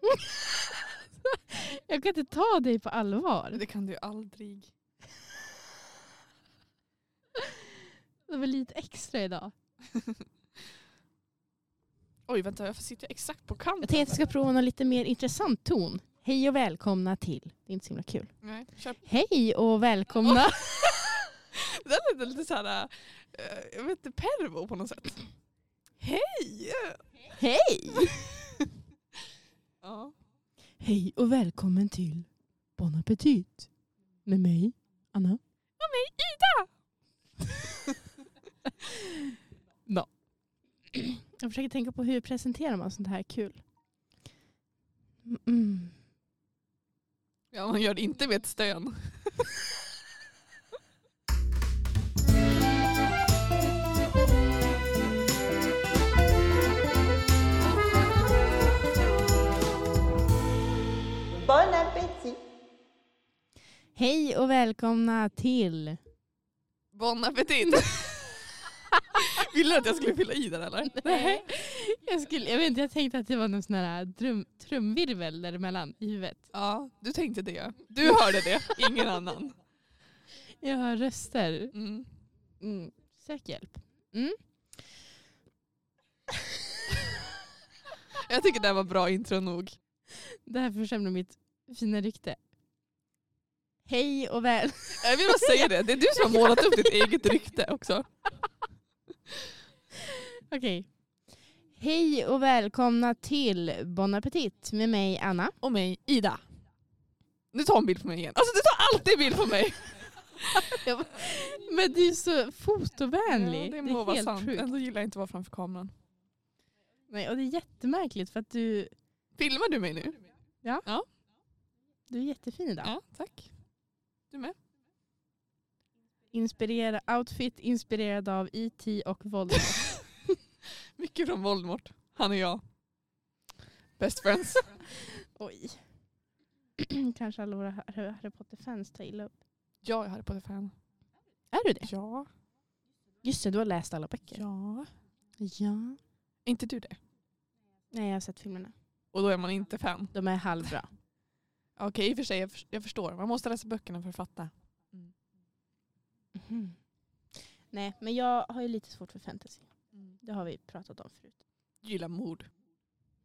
Jag kan inte ta dig på allvar. Det kan du aldrig. Det var lite extra idag. Oj vänta, jag sitter exakt på kanten. Jag tänkte att jag ska prova någon lite mer intressant ton. Hej och välkomna till. Det är inte så himla kul. Nej, kör. Hej och välkomna. Det där lät lite såhär, uh, jag vet inte, pervo på något sätt. Hej! Hej! Ja. Hej och välkommen till Bon appetit. Med mig, Anna. Och mig Ida! no. Jag försöker tänka på hur presenterar man sånt här kul. Mm. Ja, man gör det inte med ett stön. Hej och välkomna till... Bon appetit! Ville du att jag skulle fylla i den eller? Nej. Jag, skulle, jag, vet inte, jag tänkte att det var någon sån här drum, trumvirvel däremellan i huvudet. Ja, du tänkte det. Du hörde det, ingen annan. Jag hör röster. Mm. Mm. Sök hjälp. Mm. Jag tycker det här var bra intro nog. Det här försämrar mitt fina rykte. Hej och väl... Jag vill bara säga det, det är du som har målat upp ditt eget rykte också. Okej. Hej och välkomna till Bon appetit med mig Anna. Och mig, Ida. Nu tar en bild på mig igen. Alltså du tar alltid bild på mig. Men du är så fotovänlig. Ja, det må vara sant. sjukt. Ändå gillar jag inte att vara framför kameran. Nej, och det är jättemärkligt för att du, Filmar du mig nu? du är jättefin idag. Ja, tack. Du med? Inspirera, outfit inspirerad av E.T. och Voldemort. Mycket från Voldemort. Han och jag. Best friends. Oj. Kanske alla våra Harry Harry Potter-fans tar illa upp. Jag är Harry Potter-fan. Är du det? Ja. Just det, du har läst alla böcker. Ja. Ja. Är inte du det? Nej, jag har sett filmerna. Och då är man inte fan. De är halvbra. Okej, i och för sig, jag för- jag förstår. Man måste läsa böckerna för att fatta. Mhm. Nej, men jag har ju lite svårt för fantasy. Det har vi pratat om förut. Gillar mord.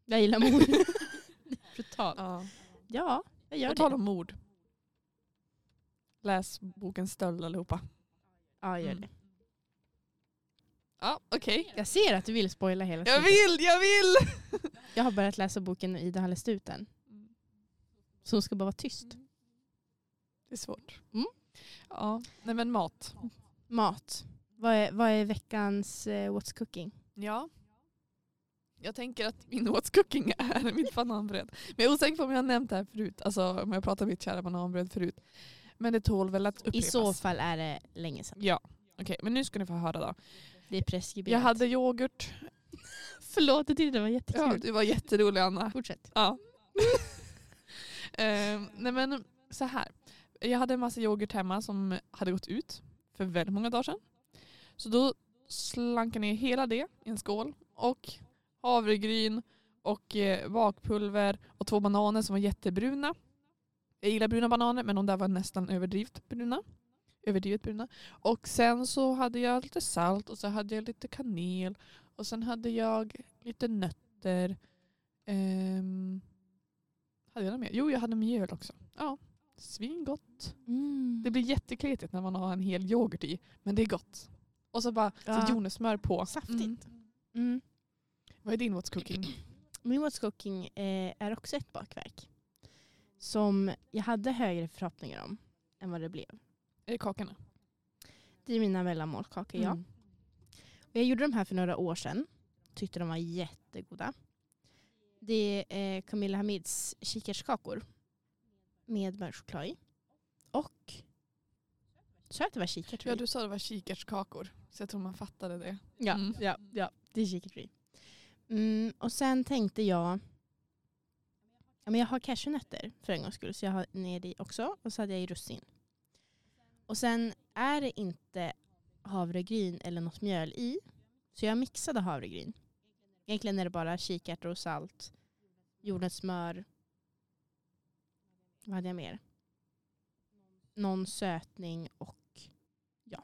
Jag gillar mord. Brutalt. Ja. Ja, jag gör På det. tal om mord. Läs boken Stöld allihopa. Ja, jag gör Mm. det. Ja, okej. Jag ser att du vill spoila hela Jag vill, jag vill! Jag har börjat läsa boken och Ida har läst ut den. Så hon ska bara vara tyst. Det är svårt. Mm. Ja, nej men mat. Mat. Vad är, vad är veckans eh, What's Cooking? Ja. Jag tänker att min what's cooking är mitt bananbröd. Men jag är osäker på om jag har nämnt det här förut. Alltså om jag har pratat om mitt kära bananbröd förut. Men det tål väl att upprepas. I så fall är det länge sedan. Ja. Okej, men nu ska ni få höra då. Det är preskriberat. Jag hade yoghurt. Förlåt, jag tyckte det var Ja, jättekul. du var jätterolig Anna. Fortsätt. Ja. Ehm, nej men så här. Jag hade en massa yoghurt hemma som hade gått ut för väldigt många dagar sedan. Så då slank jag ner hela det i en skål och havregryn och eh, bakpulver och två bananer som var jättebruna. Jag gillar bruna bananer men de där var nästan överdrivet bruna. Överdrivet bruna. Och sen så hade jag lite salt och så hade jag lite kanel och sen hade jag lite nötter. Ehm, hade jag något mer? Jo, jag hade mjöl också. Ja, svingott. Mm. Det blir jättekletigt när man har en hel yoghurt i, men det är gott. Och så bara Ja. så jordnötssmör på. Saftigt. Mm. Mm. Vad är din What's Cooking? Min What's Cooking eh, är också ett bakverk. Som jag hade högre förhoppningar om än vad det blev. Är det kakorna? Det är mina mellanmålskakor, ja. Mm. Och jag gjorde de här för några år sedan. Tyckte de var jättegoda. Det är eh, Camilla Hamids kikärtskakor. Med mörkchoklad i. Och... Sa jag att det var kikärtor Ja, du sa det var kikärtskakor. Så jag tror man fattade det. Ja, Mm. ja, ja, det är kikärtor. Mm, och sen tänkte jag... Ja, men jag har cashewnötter för en gångs skull. Så jag har ner i också. Och så hade jag i russin. Och sen är det inte havregryn eller något mjöl i. Så jag mixade havregryn. Egentligen är det bara kikärtor och salt, jordnötssmör. Vad hade jag mer? Någon sötning och ja.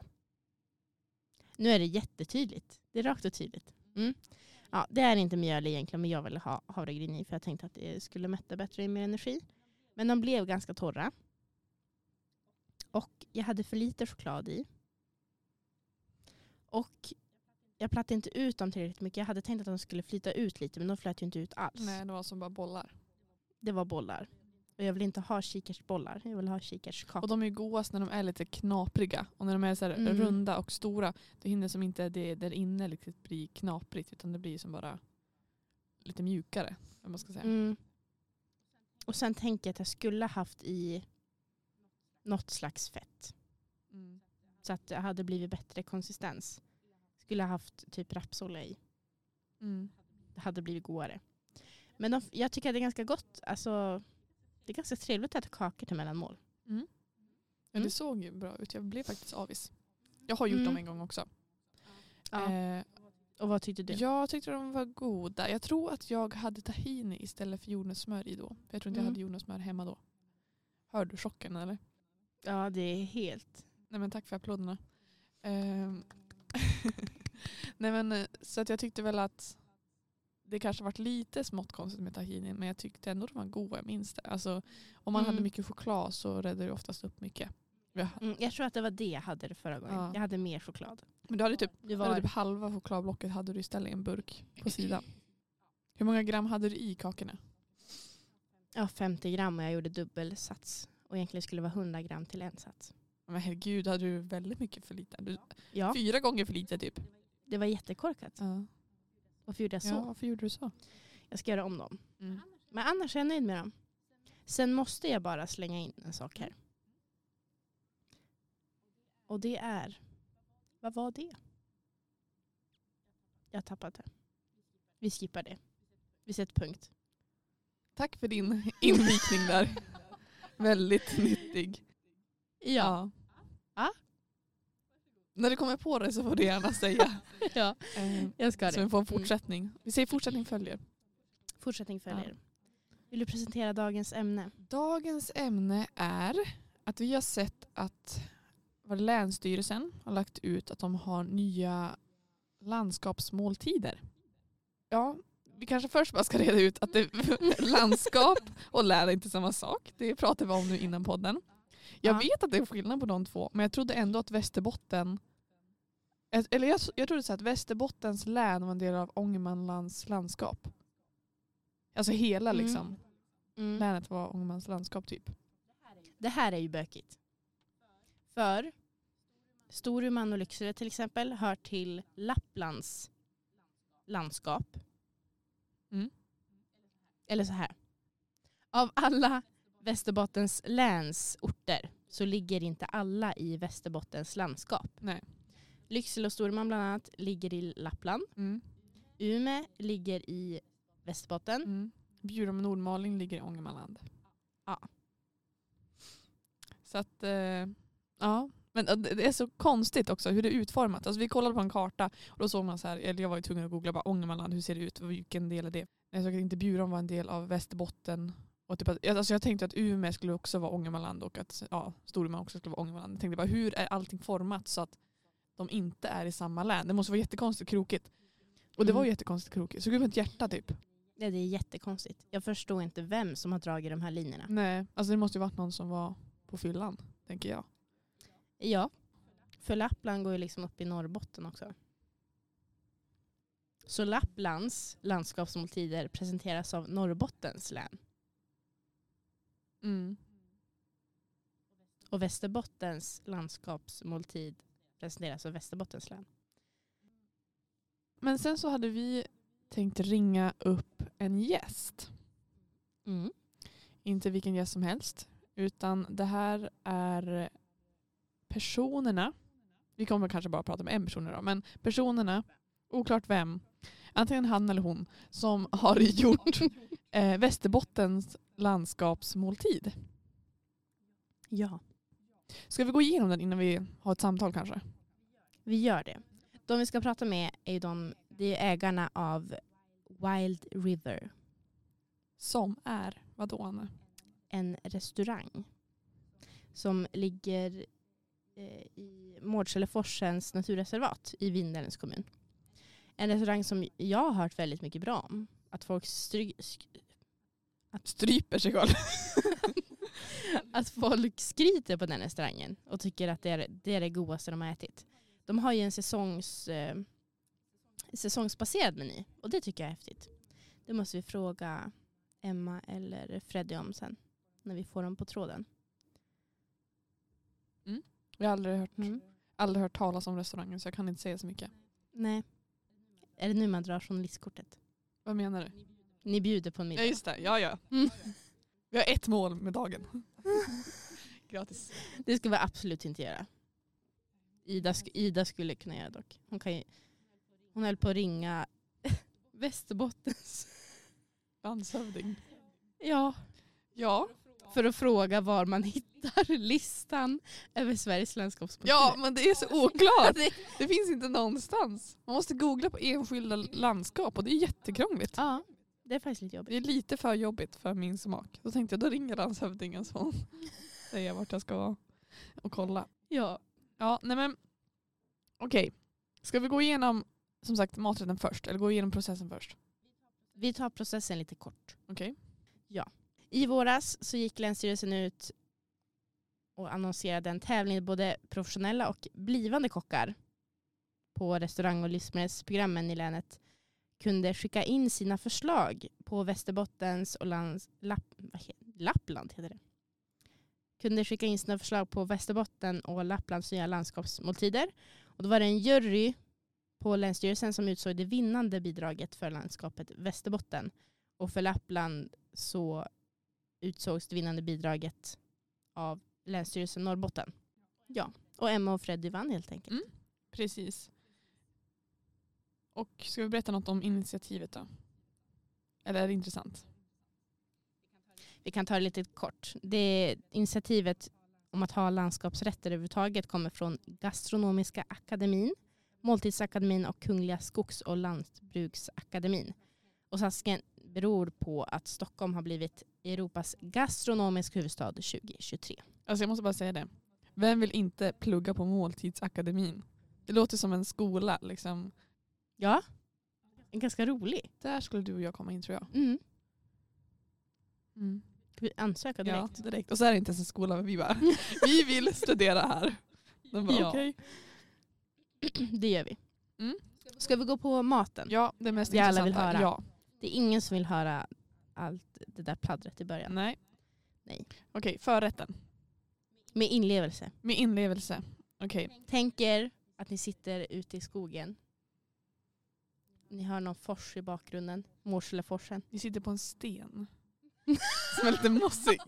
Nu är det jättetydligt. Det är rakt och tydligt. Mm. Ja, det är inte mjöl egentligen men jag ville ha havregryn i för jag tänkte att det skulle mätta bättre och mer energi. Men de blev ganska torra. Och jag hade för lite choklad i. Och jag plattade inte ut dem tillräckligt mycket. Jag hade tänkt att de skulle flyta ut lite men de flöt ju inte ut alls. Nej, det var som bara bollar. Det var bollar. Och jag vill inte ha kikärtsbollar. Jag vill ha kikärtskakor. Och de är ju godast när de är lite knapriga. Och när de är så här Mm. runda och stora, då hinner som inte det där inne riktigt bli knaprigt. Utan det blir som bara lite mjukare. Vad man ska säga. Mm. Och sen tänker jag att jag skulle haft i något slags fett. Mm. Så att det hade blivit bättre konsistens. Skulle ha haft typ rapsolja i. Mm. Det hade blivit godare. Men de, jag tycker att det är ganska gott. Alltså, det är ganska trevligt att äta kakor till mellanmål. Ja, Mm. det såg ju bra ut. Jag blev faktiskt avis. Jag har gjort Mm. dem en gång också. Ja. Eh, Och vad tyckte du? jag tyckte de var goda. Jag tror att jag hade tahini istället för jordnötssmör i då. Jag tror inte jag Mm. hade jordnötssmör hemma då. Hör du chocken eller? Ja, det är helt... Nej men tack för applåderna. Ehm, Nej men eh, så att jag tyckte väl att det kanske varit lite smått konstigt med tahini men jag tyckte ändå de var goda, jag minns det. Alltså, om man Mm. hade mycket choklad så räddade det oftast upp mycket. Ja. Mm, jag tror att det var det jag hade det förra gången. Ja. Jag hade mer choklad. Men du hade typ, eller var typ halva chokladblocket hade du istället i en burk på sidan. Hur många gram hade du i kakorna? ja, 50 gram och jag gjorde dubbelsats. Och egentligen skulle det vara 100 gram till en sats. Men herregud, hade du väldigt mycket för lite? Du, Ja, Fyra gånger för lite typ. Det var jättekorkat. Ja. Varför gjorde jag så? ja, varför gjorde du så? Jag ska göra om dem. Mm. Men annars är jag nöjd med dem. Sen måste jag bara slänga in en sak här. Och det är... Vad var det? Jag tappat det. Vi skippar det. Vi sätter punkt. Tack för din invikning där. väldigt nyttig. Ja. Ja. När du kommer på det så får du gärna säga. ja. Eh, Jag ska så det. vi får en fortsättning. Vi säger fortsättning följer. Fortsättning följer. Vill du presentera dagens ämne? Dagens ämne är att vi har sett att var Länsstyrelsen har lagt ut att de har nya landskapsmåltider. Ja, vi kanske först bara ska reda ut att det, landskap och län är inte samma sak. Det pratar vi om nu innan podden. Jag Ja. vet att det är skillnad på de två, men jag trodde ändå att Västerbotten eller jag, jag trodde så att Västerbottens län var en del av Ångermanlands landskap. Alltså hela Mm. liksom, Mm. länet var Ångermanlands landskap typ. Det här är ju bökigt. För Storuman och Lycksele till exempel hör till Lapplands landskap. Mm. Eller så här. Av alla Västerbottens läns orter så ligger inte alla i Västerbottens landskap. Nej. Lycksele och Storuman bland annat ligger i Lappland. Mm. Ume ligger i Västerbotten. Mm. Bjurum och Nordmaling ligger i Ångermanland. Ja. Så att, eh, ja. Men eh, det det är så konstigt också hur det är utformat. Alltså vi kollade på en karta och då såg man så här, eller jag var ju tvungen att googla bara Ångermanland, hur ser det ut, vilken del är det? Jag såg att inte Bjurum var en del av Västerbotten. Och typ att, alltså jag tänkte att Umeå skulle också vara Ångermanland och att ja, Storuman också skulle vara Ångermanland. Jag tänkte bara hur är allting format så att de inte är i samma län? Det måste vara jättekonstigt krokigt. Och det Mm. var ju jättekonstigt krokigt. Såg ut som ett hjärta typ. Ja, det är jättekonstigt. Jag förstår inte vem som har dragit de här linjerna. Nej, alltså det måste ju varit någon som var på fyllan, tänker jag. Ja. För Lappland går ju liksom upp i Norrbotten också. Så Lapplands landskapsmåltider presenteras av Norrbottens län. Mm. Och Västerbottens landskapsmåltid presenteras av Västerbottens län. Men sen så hade vi tänkt ringa upp en gäst. Mm. Inte vilken gäst som helst. Utan det här är personerna. Vi kommer kanske bara prata med en person idag. Men personerna, oklart vem, antingen han eller hon, som har gjort eh, Västerbottens landskapsmåltid. Ja, Ska vi gå igenom den innan vi har ett samtal kanske? vi gör det. De vi ska prata med är de, det är ägarna av Wild River. Som är vadå Anna? En restaurang som ligger eh, i Mårdseleforsens naturreservat i Vindelns kommun. En restaurang som jag har hört väldigt mycket bra om. Att folk stry- sk- Stryper sig själv. att folk skryter på den restaurangen och tycker att det är det, är det godaste de har ätit. De har ju en säsongs, eh, säsongsbaserad meny och det tycker jag är häftigt. Det måste vi fråga Emma eller Freddy om sen när vi får dem på tråden. Jag har aldrig hört, Mm. aldrig hört talas om restaurangen så jag kan inte säga så mycket. Nej. Är det nu man drar journalistkortet? Vad menar du? Ni bjuder på en middag. Ja just det, ja ja. Mm. Vi har ett mål med dagen. Gratis. Det ska vi absolut inte göra. Ida, sk- Ida skulle kunna göra dock. Hon, kan ju, hon höll på att ringa Västerbottens. Landshövding. Ja, Ja. för att fråga var man hittar listan över Sveriges landskapsmotiv. ja, men det är så oklart. det, Det finns inte någonstans. Man måste googla på enskilda landskap och det är jättekrångligt. ja, det är faktiskt lite jobbigt. Det är lite för jobbigt för min smak. Då tänkte jag, då ringer landshövdingen så säger vart jag ska vara och kolla. Ja. Ja, nej men okej. Ska vi gå igenom som sagt maträtten först eller gå igenom processen först? Vi tar processen lite kort. Okej. I våras så gick Länsstyrelsen ut och annonserade en tävling där både professionella och blivande kockar på restaurang och livsmedelsprogrammen i länet kunde skicka in sina förslag på Västerbottens och lands, Lapp, vad Lappland heter det. Kunde skicka in sina förslag på Västerbotten och Lapplands nya landskapsmåltider. Och då var det en jury på Länsstyrelsen som utsåg det vinnande bidraget för landskapet Västerbotten. Och för Lappland så utsågs det vinnande bidraget av Länsstyrelsen Norrbotten. Ja, och Emma och Freddy vann helt enkelt. Mm. Precis. Och ska vi berätta något om initiativet då? Eller är det intressant? Vi kan ta det lite kort. Det initiativet om att ha landskapsrätter överhuvudtaget kommer från Gastronomiska akademin, Måltidsakademin och Kungliga Skogs och lantbruksakademin. Och satsningen beror på att Stockholm har blivit Europas gastronomisk huvudstad 2023. Alltså jag måste bara säga det. Vem vill inte plugga på måltidsakademin? Det låter som en skola. Liksom. Ja, ganska rolig. Där skulle du och jag komma in tror jag. Mm. Mm. Ska vi ansöka direkt? Ja, direkt. Och så är det inte ens en skola men vi bara, vi vill studera här. De bara, Ja. okej. det gör vi. Mm. Ska vi gå på maten? Ja, det mest Vi alla intressanta. vill höra. Ja. Det är ingen som vill höra allt det där pladdret i början. Nej. Nej. Okej, förrätten. Med inlevelse. Med inlevelse. Okej. Tänk er att ni sitter ute i skogen. Ni hör någon fors i bakgrunden. Mårseleforsen. Vi sitter på en sten. Som är lite mossig.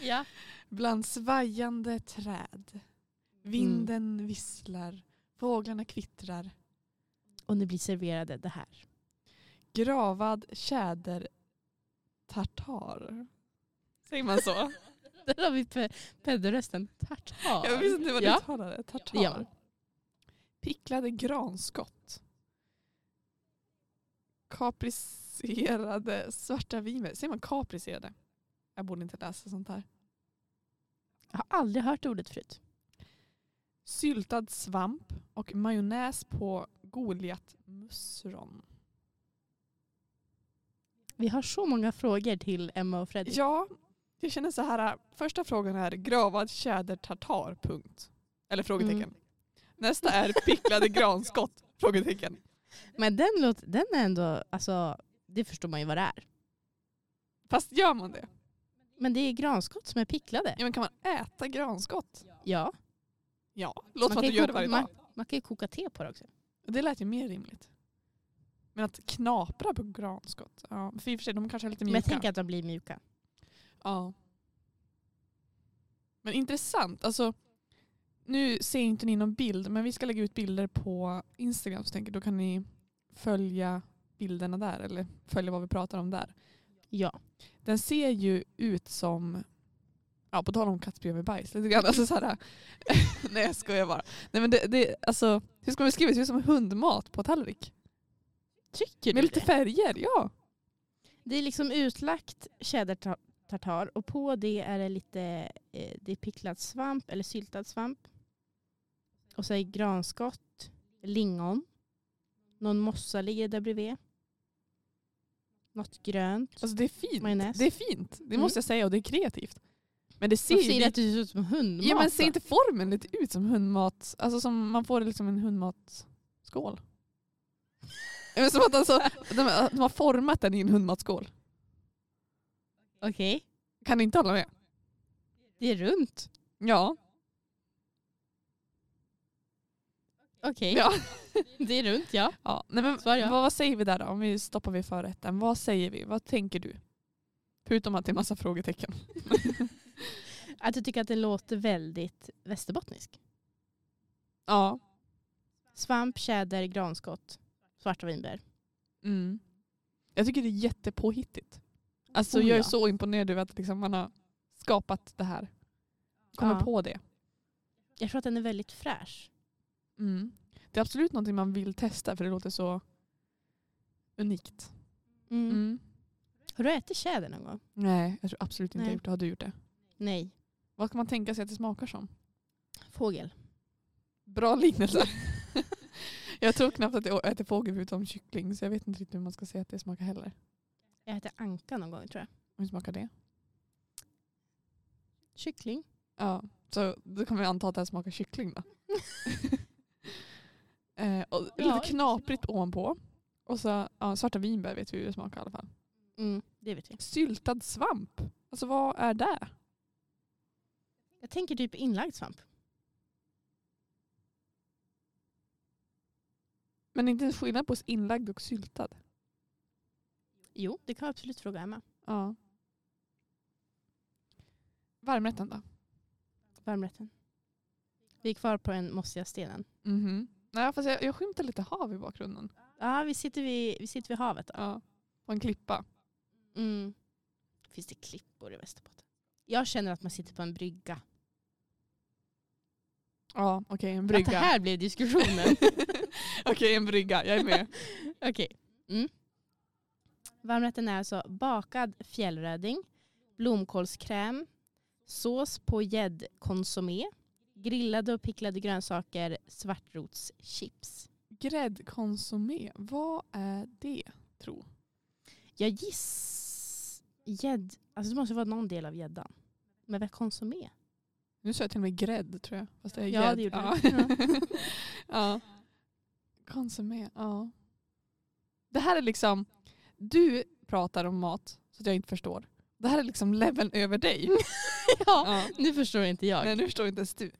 Ja. Bland svajande träd. Vinden visslar. Fåglarna kvittrar. Och ni blir serverade det här. Gravad tjäder tartar. Säger man så? Där har vi pe-. Tartar. Jag visste inte vad du Ja. uttalade. Tartar. Ja. Picklade granskott. Kapricerade svarta viner. Säger man kapricerade? Jag borde inte läsa sånt här. Jag har aldrig hört ordet förut. Syltad svamp och majonnäs på goliatmusron. Vi har så många frågor till Emma och Fredrik. Ja, jag känner så här. Första frågan är gravad tjäder tartar, punkt. Eller frågetecken. Mm. Nästa är picklade granskott, frågetecken. Men den, låt, den är ändå, alltså, det förstår man ju vad det är. Fast gör man det? Men det är granskott som är picklade. Ja, men kan man äta granskott? Ja. Ja, låter som att du gör det varje man, dag. man kan ju koka te på det också. Det lät ju mer rimligt. Men att knapra på granskott, ja. För i och för sig, de kanske är lite Men mjuka. jag tänker att de blir mjuka. Ja. Men intressant. Alltså, nu ser inte ni någon bild, men vi ska lägga ut bilder på Instagram så tänker då kan ni följa bilderna där eller följa vad vi pratar om där. Ja. Den ser ju ut som, ja på tal om kattspya med bajs, lite grann. Alltså, såhär, nej jag skojar bara. Nej, men det, det, alltså, hur ska man beskriva det? Det ser ut som hundmat på tallrik. Tycker Med du lite det? färger, ja. Det är liksom utlagt tjädertartar och på det är det lite eh, det är picklad svamp eller syltad svamp. Och så är granskott, lingon. Någon mossa ligger där bredvid. Något grönt. Alltså det är fint. Majonnäs. Det är fint. Det Mm. måste jag säga och det är kreativt. Men det ser ju ser det ut som hundmat? ja, men ser inte formen lite ut som hundmat? Alltså som man får liksom en men som att alltså, de, de har format den i en hundmatsskål. Okej, Kan ni inte hålla med? det är runt. Ja. Okej, ja. det är runt ja. ja. Nej, men, Svar ja. vad, vad säger vi där då? Om vi stoppar vid förrätten. Vad säger vi? Vad tänker du? Förutom att det är massa frågetecken. Att du tycker att det låter väldigt västerbottnisk. Ja. Svamp, tjäder, granskott, svarta vinbär. Mm. Jag tycker det är jättepåhittigt. Alltså Oh, jag är ja. så imponerad över att liksom man har skapat det här. Kommer Ja. på det. Jag tror att den är väldigt fräsch. Mm. Det är absolut någonting man vill testa för det låter så unikt. Mm. Mm. Har du ätit tjäder någon gång? Nej, jag tror absolut inte jag Nej. har gjort det. Har du gjort det? Nej. Vad kan man tänka sig att det smakar som? Fågel. Bra liknelse. jag tror knappt att jag äter fågel förutom kyckling så jag vet inte riktigt hur man ska säga att det smakar heller. Jag äter anka någon gång tror jag. Hur smakar det? Kyckling. Ja, så då kan vi anta att det här smakar kyckling då. eh, och lite Ja. knaprigt ovanpå. Och så ja, svarta vinbär vet vi hur det smakar i alla fall. Mm, det vet vi. Syltad svamp. Alltså vad är det? Jag tänker typ inlagd svamp. Men inte en skillnad på inlagd och syltad. Jo, det kan jag absolut fråga Emma. Ja. Varmrätten då? Varmrätten. Vi är kvar på den mossiga stenen. Mhm. Nej, fast jag, jag skymtar lite hav i bakgrunden. Ja, vi sitter vid, vi sitter vid havet. Då. Ja. På en klippa. Mm. Finns det klippor i Västerbotten? Jag känner att man sitter på en brygga. Ja, okej en Att brygga. det här blir diskussionen. okej en brygga, jag är med. Okej. Mm. Varmrätten är alltså bakad fjällröding, blomkålskräm, sås på gäddkonsumé, grillade och picklade grönsaker, svartrotschips. Gräddkonsumé, vad är det tro? Jag giss... Gädd... Alltså det måste vara någon del av gäddan. Men vad är konsumé? Nu sa jag till och med grädd tror jag. Fast det är Ja, det gjorde ja. du. ja. Konsumé, ja. Det här är liksom, du pratar om mat så att jag inte förstår. Det här är liksom leveln över dig. ja, ja. nu förstår inte jag. Nej nu förstår inte ens du.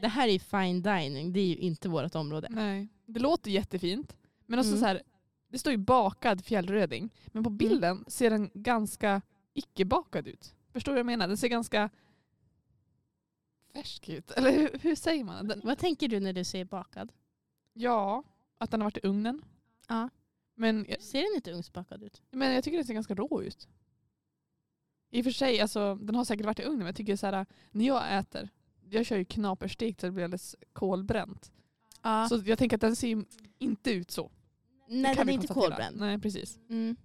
Det här är fine dining, det är ju inte vårt område. Nej. Det låter jättefint. Men också Mm. så här, det står ju bakad fjällröding. Men på bilden ser den ganska icke-bakad ut. Förstår du vad jag menar? Den ser ganska färsk ut. Eller hur, hur säger man? Den, Vad tänker du när du säger bakad? ja, att den har varit i ugnen. Ja. Men, Ser den inte ugnsbakad ut? men jag tycker den ser ganska rå ut. I och för sig, alltså, den har säkert varit i ugnen men jag tycker så här, när jag äter, jag kör ju knaperstekt så det blir alldeles kolbränt. Ja. Så jag tänker att den ser ju inte ut så. Nej, den är inte kolbränd. Nej, precis. Mm.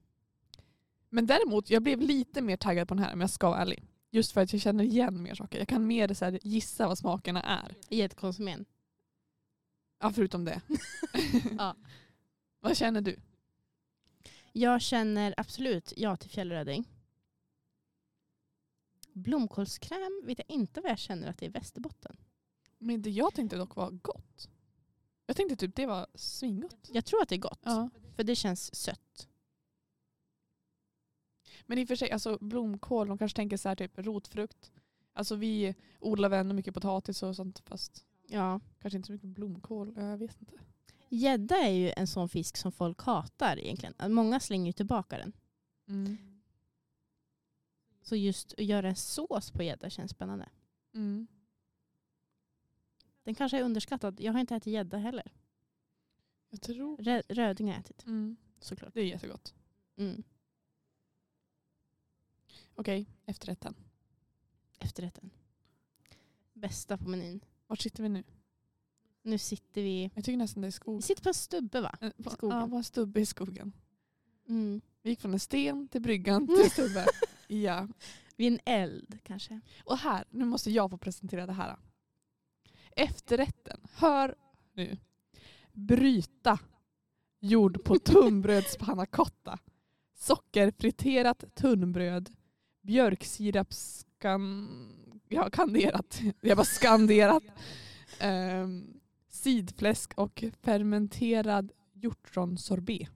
Men däremot, jag blev lite mer taggad på den här om jag ska vara ärlig. Just för att jag känner igen mer saker. Jag kan mer så här, gissa vad smakerna är. Gäddkonsumén. Ja, förutom det. Ja. Vad känner du? Jag känner absolut ja till fjällröding. Blomkålskräm vet jag inte vad jag känner att det är i Västerbotten. Men det jag tänkte dock var gott. Jag tänkte typ det var svingott. Jag tror att det är gott. Ja. För det känns sött. Men i och för sig, alltså blomkål, de kanske tänker så här typ rotfrukt. Alltså vi odlar väl ändå mycket potatis och sånt fast Ja. kanske inte så mycket blomkål. Jag vet inte. Gädda är ju en sån fisk som folk hatar egentligen. Många slänger ju tillbaka den. Mm. Så just att göra en sås på gädda känns spännande. Mm. Den kanske är underskattad. Jag har inte ätit gädda heller. Jag tror... Rö- röding har jag ätit Mm. såklart. Det är jättegott. Mm. Okej, efterrätten. Efterrätten. Bästa på menyn. Vart sitter vi nu? Nu sitter vi... Jag tycker nästan det är Vi skog. sitter på en stubbe va? Eh, På, skogen. ja, på en stubbe i skogen. Mm. Vi gick från en sten till bryggan till stubbe. Ja. Vid en eld kanske. Och här, nu måste jag få presentera det här. Efterrätten, hör nu. Bryta gjord på tunnbrödspannacotta. Sockerfriterat tunnbröd. Björksirapskan... Ja, kanderat. Jag bara skanderat. Um, sidfläsk och fermenterad hjortronsorbet.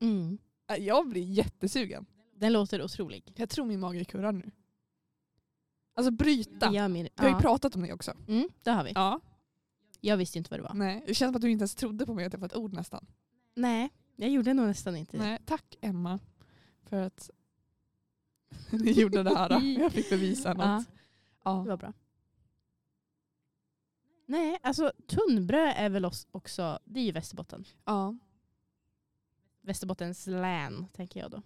Mm. Äh, Jag blir jättesugen. Den låter otrolig. Jag tror min mage kurrar nu. Alltså bryta. Det gör min... Vi har ju Ja. pratat om det också. Mm, det har vi. Ja. Jag visste inte vad det var. Nej, det känns som att du inte ens trodde på mig att jag var ett ord nästan. Nej, jag gjorde nog nästan inte det. Nej, tack Emma för att ni gjorde det här. Jag fick bevisa Ja, något. det Ja. var bra. Nej, alltså tunnbröd är väl också, det är ju Västerbotten. ja. Västerbottens län, tänker jag då.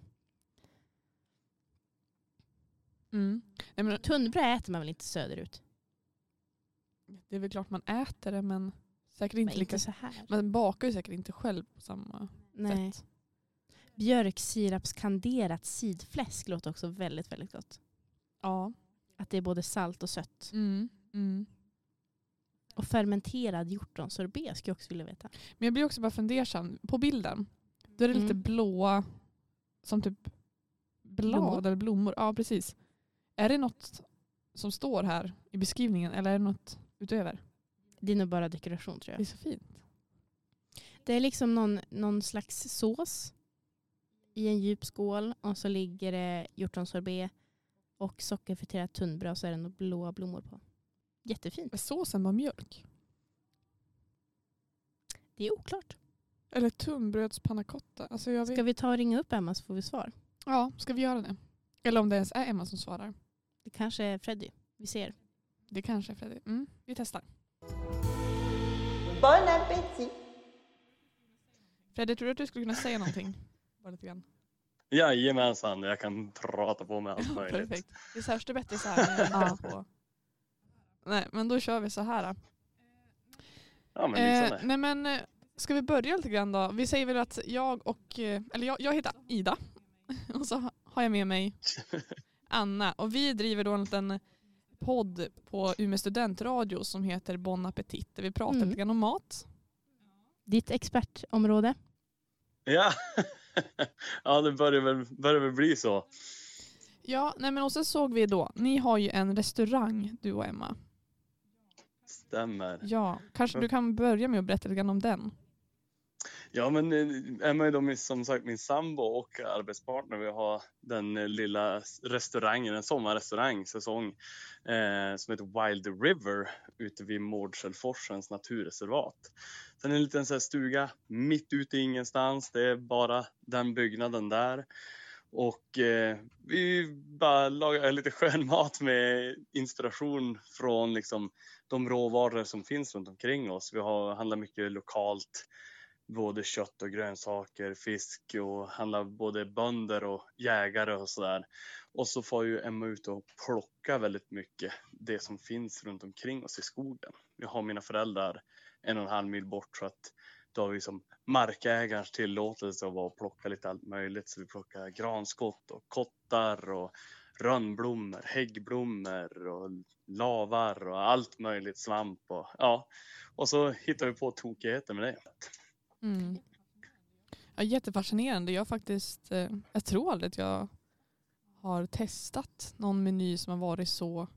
Mm. Nej, men Tunnbröd äter man väl inte söderut? det är väl klart man äter det men säkert inte Men lika... inte så här. Man bakar ju säkert inte själv på samma Nej. sätt. Björksirapskanderat sidfläsk låter också väldigt, väldigt gott. Ja. Att det är både salt och sött. Mm. Mm. Och fermenterad hjortronsorbet skulle jag också vilja veta. Men jag blir också bara fundersam. På bilden, då är det lite Mm. blåa, som typ blad Blommor? eller blommor. Ja, precis. Är det något som står här i beskrivningen eller är det något utöver? Det är nog bara dekoration tror Det är jag. så fint. Det är liksom någon, någon slags sås i en djup skål och så ligger det hjortronsorbet och sockerfriterat tunnbröd och så är det några blåa blommor på. Jättefint. Är såsen bara mjölk? Det är oklart. Eller tunnbrödspannacotta? Alltså jag vet. Ska vi ta och ringa upp Emma så får vi svar? Ja, ska vi göra det? Eller om det ens är Emma som svarar. Det kanske är Freddy. Vi ser. Det kanske är Freddy. Mm, vi testar. Bon appétit Freddy, tror du att du skulle kunna säga någonting? Bara lite grann. Jajamensan, jag kan prata på med allt möjligt. Perfekt. Det hörs det bättre så här. Ja. på. Nej, men då kör vi så här. Ja, men Eh, nej men eh, ska vi börja lite grann då? Vi säger väl att jag och, eh, eller jag, jag heter Ida och så har jag med mig Anna och vi driver då en liten podd på Umeå studentradio som heter Bon Appetit där vi pratar Mm. lite grann om mat. Ditt expertområde. Ja. ja, det börjar väl, börjar väl bli så. Ja, nej men och så såg vi då, ni har ju en restaurang du och Emma. Stämmer. Ja, kanske du kan börja med att berätta lite grann om den. Ja, men eh, Emma är då min, som sagt min sambo och arbetspartner. Vi har den eh, lilla restaurangen, en sommarrestaurang, säsong, eh, som heter Wild River ute vid Mårdselforsens naturreservat. Sen en liten så här stuga mitt ute i ingenstans. Det är bara den byggnaden där. Och eh, vi bara lagar eh, lite skön mat med inspiration från liksom, de råvaror som finns runt omkring oss. Vi har, handlar mycket lokalt både kött och grönsaker, fisk och handlar både bönder och jägare och sådär. Och så får ju Emma ut och plocka väldigt mycket det som finns runt omkring oss i skogen. Jag har mina föräldrar en och en halv mil bort så att då har vi som markägarens tillåtelse att vara och plocka lite allt möjligt. Så vi plockar granskott och kottar och rönnblommor, häggblommor och lavar och allt möjligt, svamp och ja. Och så hittar vi på tokigheter med det. Mm. Ja, jättefascinerande. Jag faktiskt, eh, jag tror aldrig att jag har testat någon meny som har varit så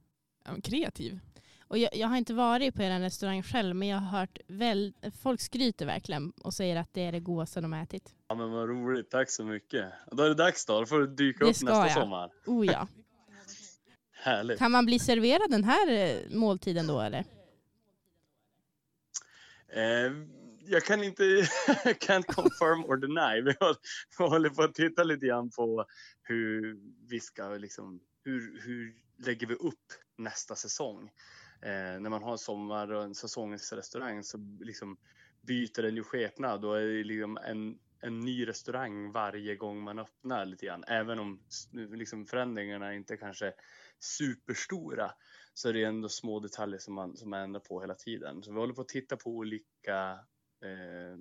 ja, kreativ. Och jag, jag har inte varit på er restaurang själv men jag har hört väl, folk skryter verkligen och säger att det är det godaste de har ätit. Ja men vad roligt, tack så mycket. Då är det dags då, då får du dyka Det upp ska nästa jag. sommar. Oh ja. Härligt. Kan man bli serverad den här eh, måltiden då eller? Eh, jag kan inte, can't confirm or deny. Vi, håller på att titta lite grann på hur vi ska liksom, hur, hur lägger vi upp nästa säsong? Eh, när man har en sommar och en säsongsrestaurang så liksom byter den ju skepnad och är liksom en, en ny restaurang varje gång man öppnar lite grann. Även om liksom förändringarna inte kanske är superstora så är det ändå små detaljer som man, som man ändrar på hela tiden. Så vi håller på att titta på olika eh,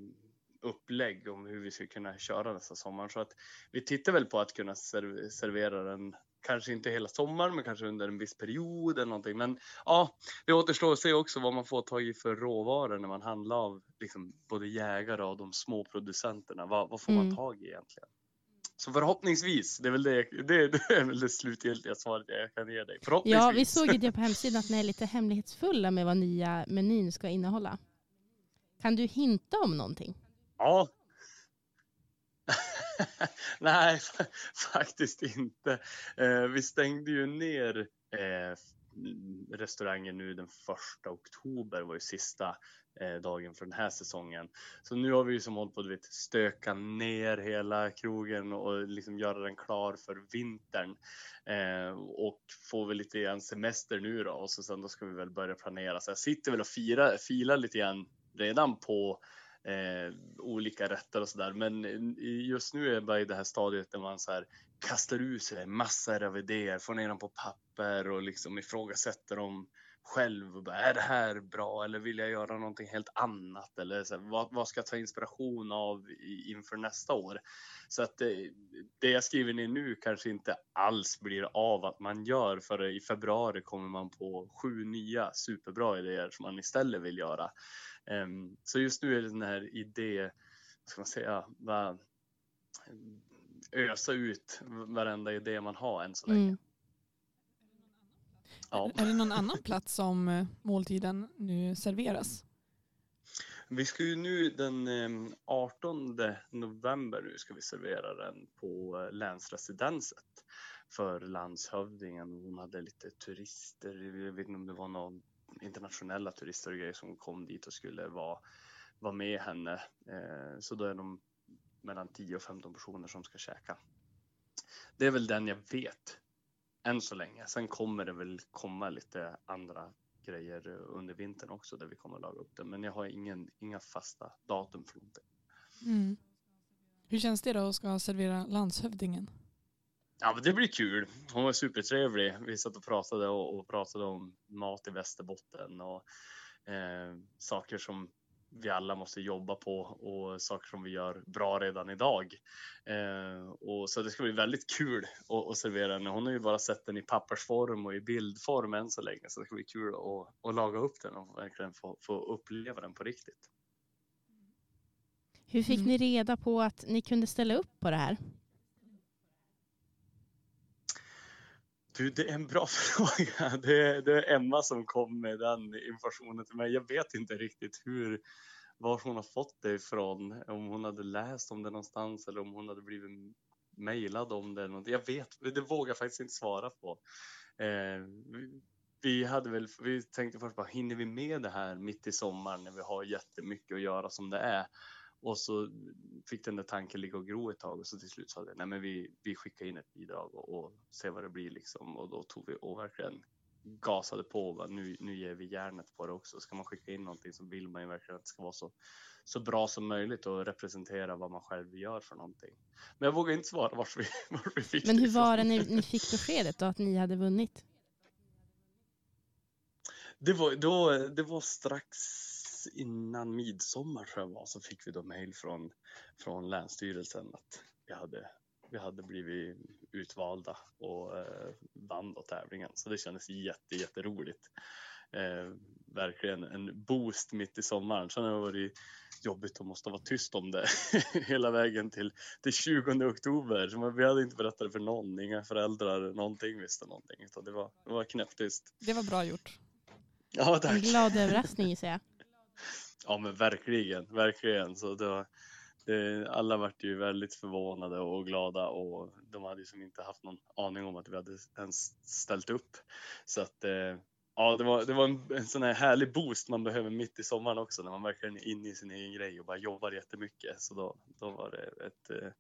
upplägg om hur vi ska kunna köra nästa sommar. Så att vi tittar väl på att kunna serv- servera den, kanske inte hela sommaren, men kanske under en viss period eller någonting. Men ja, det återstår att se också vad man får tag i för råvaror när man handlar av liksom, både jägare och de små producenterna. Vad, vad får Mm. man tag i egentligen? Så förhoppningsvis, det är väl det, det, det är väl det slutgiltiga svaret jag kan ge dig. Ja, vi såg ju det på hemsidan att ni är lite hemlighetsfulla med vad nya menyn ska innehålla. Kan du hinta om någonting? Ja. Nej, faktiskt inte. Eh, vi stängde ju ner eh, restaurangen nu den första oktober var ju sista eh, dagen för den här säsongen. Så nu har vi ju som hållit på att vet, stöka ner hela krogen och liksom göra den klar för vintern. Eh, och får väl lite grann semester nu då och så sen då ska vi väl börja planera. Så jag sitter väl och firar, filar lite grann redan på eh, olika rätter och sådär. Men just nu är jag i det här stadiet där man så här kastar ur sig massor av idéer, får ner dem på papper och liksom ifrågasätter dem själv. Och bara, är det här bra eller vill jag göra någonting helt annat? Eller så här, vad, vad ska jag ta inspiration av i, inför nästa år? Så att det, det jag skriver ner nu kanske inte alls blir av att man gör för i februari kommer man på sju nya superbra idéer som man istället vill göra. Um, Så just nu är det den här idé, vad ska man säga, bara ösa ut varenda idé man har än så länge. Mm. Ja. Är det någon annan plats som eh, måltiden nu serveras? Vi ska ju nu den eh, 18 november nu ska vi servera den på eh, länsresidenset för landshövdingen. Hon hade lite turister, jag vet inte om det var någon internationella turister och grejer som kom dit och skulle vara, vara med henne. Eh, Så då är de mellan 10 och 15 personer som ska käka. Det är väl den jag vet än så länge. Sen kommer det väl komma lite andra grejer under vintern också där vi kommer att laga upp det. Men jag har ingen, inga fasta datum för någonting. Mm. Hur känns det då att ska servera landshövdingen? Ja, men det blir kul. Hon var supertrevlig. Vi satt och pratade och, och pratade om mat i Västerbotten och eh, saker som vi alla måste jobba på och saker som vi gör bra redan idag. Eh, och så det ska bli väldigt kul att, att servera den. Hon har ju bara sett den i pappersform och i bildform än så länge, så det ska bli kul att, att laga upp den och verkligen få, få uppleva den på riktigt. Hur fick Mm. ni reda på att ni kunde ställa upp på det här? Du, det är en bra fråga. Det är, det är Emma som kom med den informationen till mig. Jag vet inte riktigt hur, var hon har fått det ifrån. Om hon hade läst om det någonstans eller om hon hade blivit mejlad om det. Eller något. Jag vet, det vågar jag faktiskt inte svara på. Eh, vi, vi, hade väl, vi tänkte först bara, hinner vi med det här mitt i sommaren när vi har jättemycket att göra som det är? Och så fick den där tanken ligga och gro ett tag och så till slut sa det, nej men vi, vi skickar in ett bidrag och, och ser vad det blir liksom. Och då tog vi och verkligen gasade på. bara, Nu, nu ger vi järnet på det också. Ska man skicka in någonting så vill man ju verkligen att det ska vara så, så bra som möjligt och representera vad man själv gör för någonting. Men jag vågar inte svara vart vi, vi fick Men hur var det när ni fick beskedet då att ni hade vunnit? Det var, då, det var strax innan midsommar tror jag var så fick vi då mejl från, från Länsstyrelsen att vi hade, vi hade blivit utvalda och eh, vann då tävlingen. Så det kändes jätte, jätteroligt. Eh, verkligen en boost mitt i sommaren. Sen har det varit jobbigt att måste vara tyst om det hela vägen till, till 20 oktober. Så vi hade inte berättat det för någon, inga föräldrar, någonting visste någonting. Utan det var, det var knäpptyst. Det var bra gjort. Ja, En tack. glad överraskning gissar jag. Ja men verkligen, verkligen. Så det var, det, alla vart ju väldigt förvånade och glada och de hade ju som inte haft någon aning om att vi hade ens ställt upp. Så att eh, ja, det var, det var en, en sån här härlig boost man behöver mitt i sommaren också när man verkligen är inne i sin egen grej och bara jobbar jättemycket. Så då, då var det ett, eh,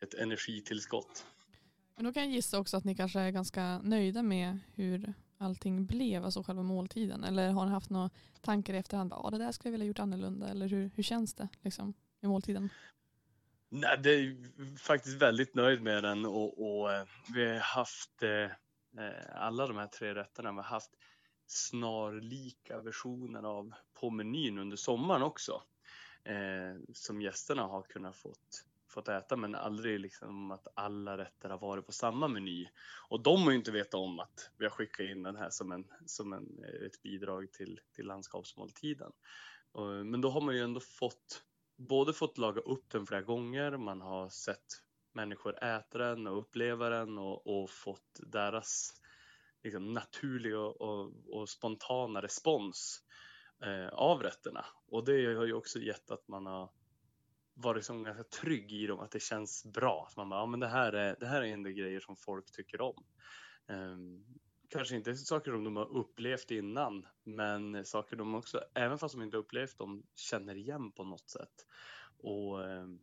ett energitillskott. Men då kan jag gissa också att ni kanske är ganska nöjda med hur allting blev, alltså själva måltiden. Eller har ni haft några tankar i efterhand? Ja, det där skulle jag vilja gjort annorlunda. Eller hur, hur känns det liksom, i måltiden? Nej, det är faktiskt väldigt nöjd med den och, och eh, vi har haft eh, eh, alla de här tre rätterna. Vi har haft snarlika versioner av på menyn under sommaren också. eh, som gästerna har kunnat fått, fått äta men aldrig liksom att alla rätter har varit på samma meny. Och de har ju inte vetat om att vi har skickat in den här som, en, som en, eh, ett bidrag till, till landskapsmåltiden. Men då har man ju ändå fått både fått laga upp den flera gånger, man har sett människor äta den och uppleva den och, och fått deras liksom, naturliga och, och, och, spontana respons eh, av rätterna. Och det har ju också gett att man har varit liksom så ganska trygg i dem, att det känns bra. Att man bara, ja men det här är, det här är ändå grejer som folk tycker om. Um, kanske inte saker som de har upplevt innan, men saker de också, även fast de inte upplevt dem, känner igen på något sätt. Och um,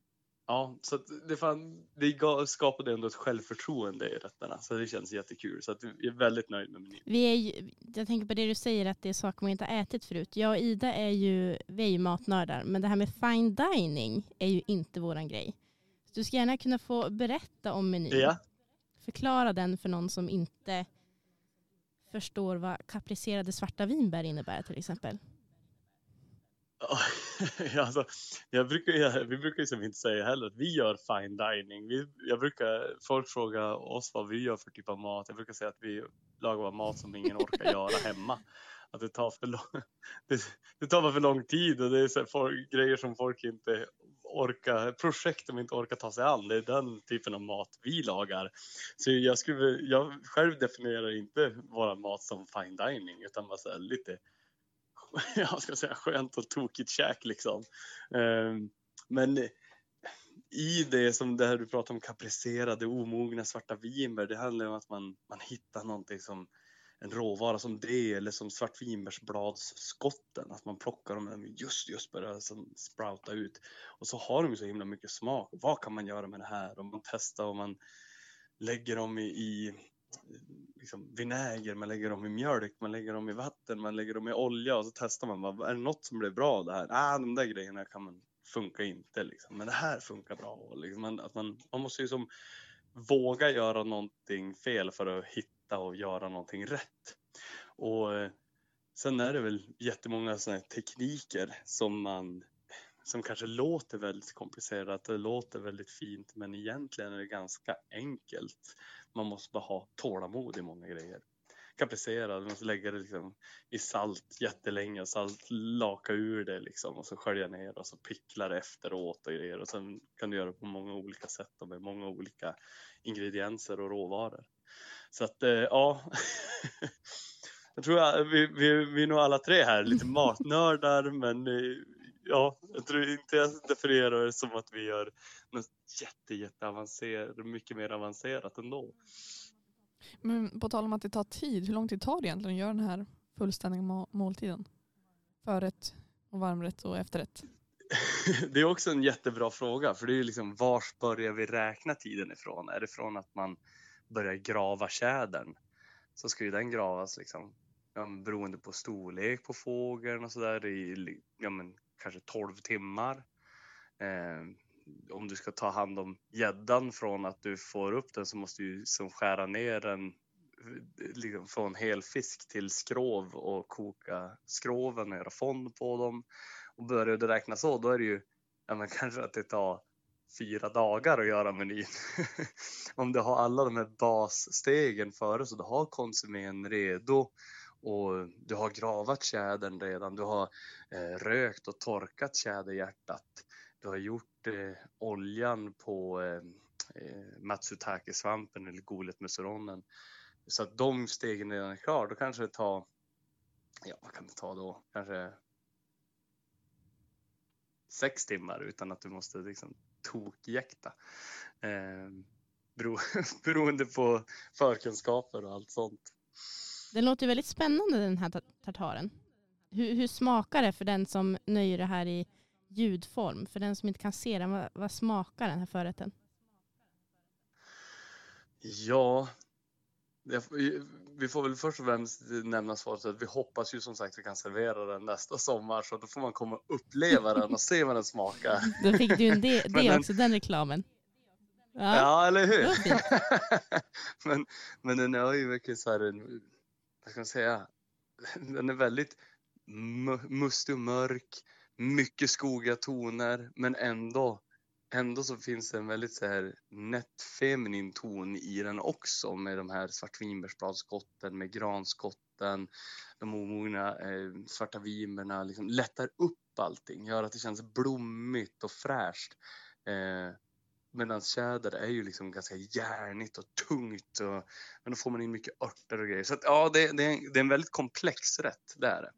Ja, så det, fan, det skapade ändå ett självförtroende i rätterna. Så det känns jättekul. Så att jag är väldigt nöjd med menyn. Vi är ju, jag tänker på det du säger att det är saker man inte har ätit förut. Jag och Ida är ju, vi är ju matnördar. Men det här med fine dining är ju inte våran grej. Så du ska gärna kunna få berätta om menyn. Ja. Förklara den för någon som inte förstår vad kapricerade svarta vinbär innebär till exempel. alltså, jag brukar, vi brukar ju som inte säga heller att vi gör fine dining. Vi, jag brukar, folk fråga oss vad vi gör för typ av mat. Jag brukar säga att vi lagar mat som ingen orkar göra hemma. Att det tar för lång, det, det tar bara för lång tid och det är så folk, grejer som folk inte orkar, projekt de inte orkar ta sig an. Det är den typen av mat vi lagar. Så jag, skulle, jag själv definierar inte vår mat som fine dining utan bara så lite jag ska säga, skönt och tokigt käk liksom. Ehm, men i det som det här du pratar om kapricerade, omogna svarta vinbär, det handlar om att man, man hittar någonting som en råvara som det eller som svartvinbärsbladsskotten, att man plockar dem när de just, just börjar som sprouta ut. Och så har de så himla mycket smak. Vad kan man göra med det här? Om man testar och man lägger dem i, i liksom vinäger, man lägger dem i mjölk, man lägger dem i vatten, man lägger dem i olja och så testar man. Är det något som blir bra av det här? Ah, de där grejerna kan man funkar inte liksom. Men det här funkar bra. Liksom. Man, att man, man måste ju som våga göra någonting fel för att hitta och göra någonting rätt. Och eh, sen är det väl jättemånga sådana tekniker som man som kanske låter väldigt komplicerat, det låter väldigt fint men egentligen är det ganska enkelt man måste bara ha tålamod i många grejer. Kapricera, du måste lägga det liksom i salt jättelänge, salt laka ur det liksom och så skölja ner och så pickla det efteråt och grejer och sen kan du göra det på många olika sätt och med många olika ingredienser och råvaror. Så att eh, ja, jag tror att vi, vi, vi är nog alla tre här lite matnördar men eh, ja, jag tror inte jag definierar det som att vi gör något jätte, jätte avancerat, mycket mer avancerat ändå. Men på tal om att det tar tid, hur lång tid tar det egentligen att göra den här fullständiga måltiden? Förrätt och varmrätt och efterrätt? det är också en jättebra fråga, för det är liksom vars börjar vi räkna tiden ifrån? Är det från att man börjar grava tjädern så ska ju den gravas liksom ja, beroende på storlek på fågeln och sådär i ja, men, kanske 12 timmar. Eh, om du ska ta hand om gäddan från att du får upp den så måste du som liksom skära ner den liksom från helfisk till skrov och koka skroven och göra fond på dem. Och börjar du räkna så då är det ju ja, men kanske att det tar fyra dagar att göra menyn. om du har alla de här basstegen före så du har konsumen redo och du har gravat tjädern redan, du har eh, rökt och torkat tjäderhjärtat. Du har gjort eh, oljan på eh, eh matsutake-svampen eller golet med. Så att de stegen redan är klara, då kanske det tar, ja vad kan det ta då? Kanske sex timmar utan att du måste liksom tokjäkta. Eh, bero, beroende på förkunskaper och allt sånt. Den låter väldigt spännande den här tartaren. Hur, hur, smakar det för den som nöjer det här i ljudform? För den som inte kan se den, vad, vad smakar den här förrätten? Ja, vi får väl först och främst nämna svaret att vi hoppas ju som sagt att vi kan servera den nästa sommar så då får man komma och uppleva den och se vad den smakar. Då fick du en det, det också, den reklamen. Ja, ja eller hur? men, men den är ju verkligen så här en vad ska man säga, den är väldigt mustig och mörk mycket skogiga toner men ändå ändå så finns det en väldigt så här nätt feminin ton i den också med de här svartvinbärsbladskotten med granskotten, de omogna eh, svarta vinbärna liksom lättar upp allting, gör att det känns blommigt och fräscht. Eh, Medan tjäder är ju liksom ganska järnigt och tungt och men då får man in mycket örter och grejer. Så att, ja, det, det, är en, det är en väldigt komplex rätt, det är det.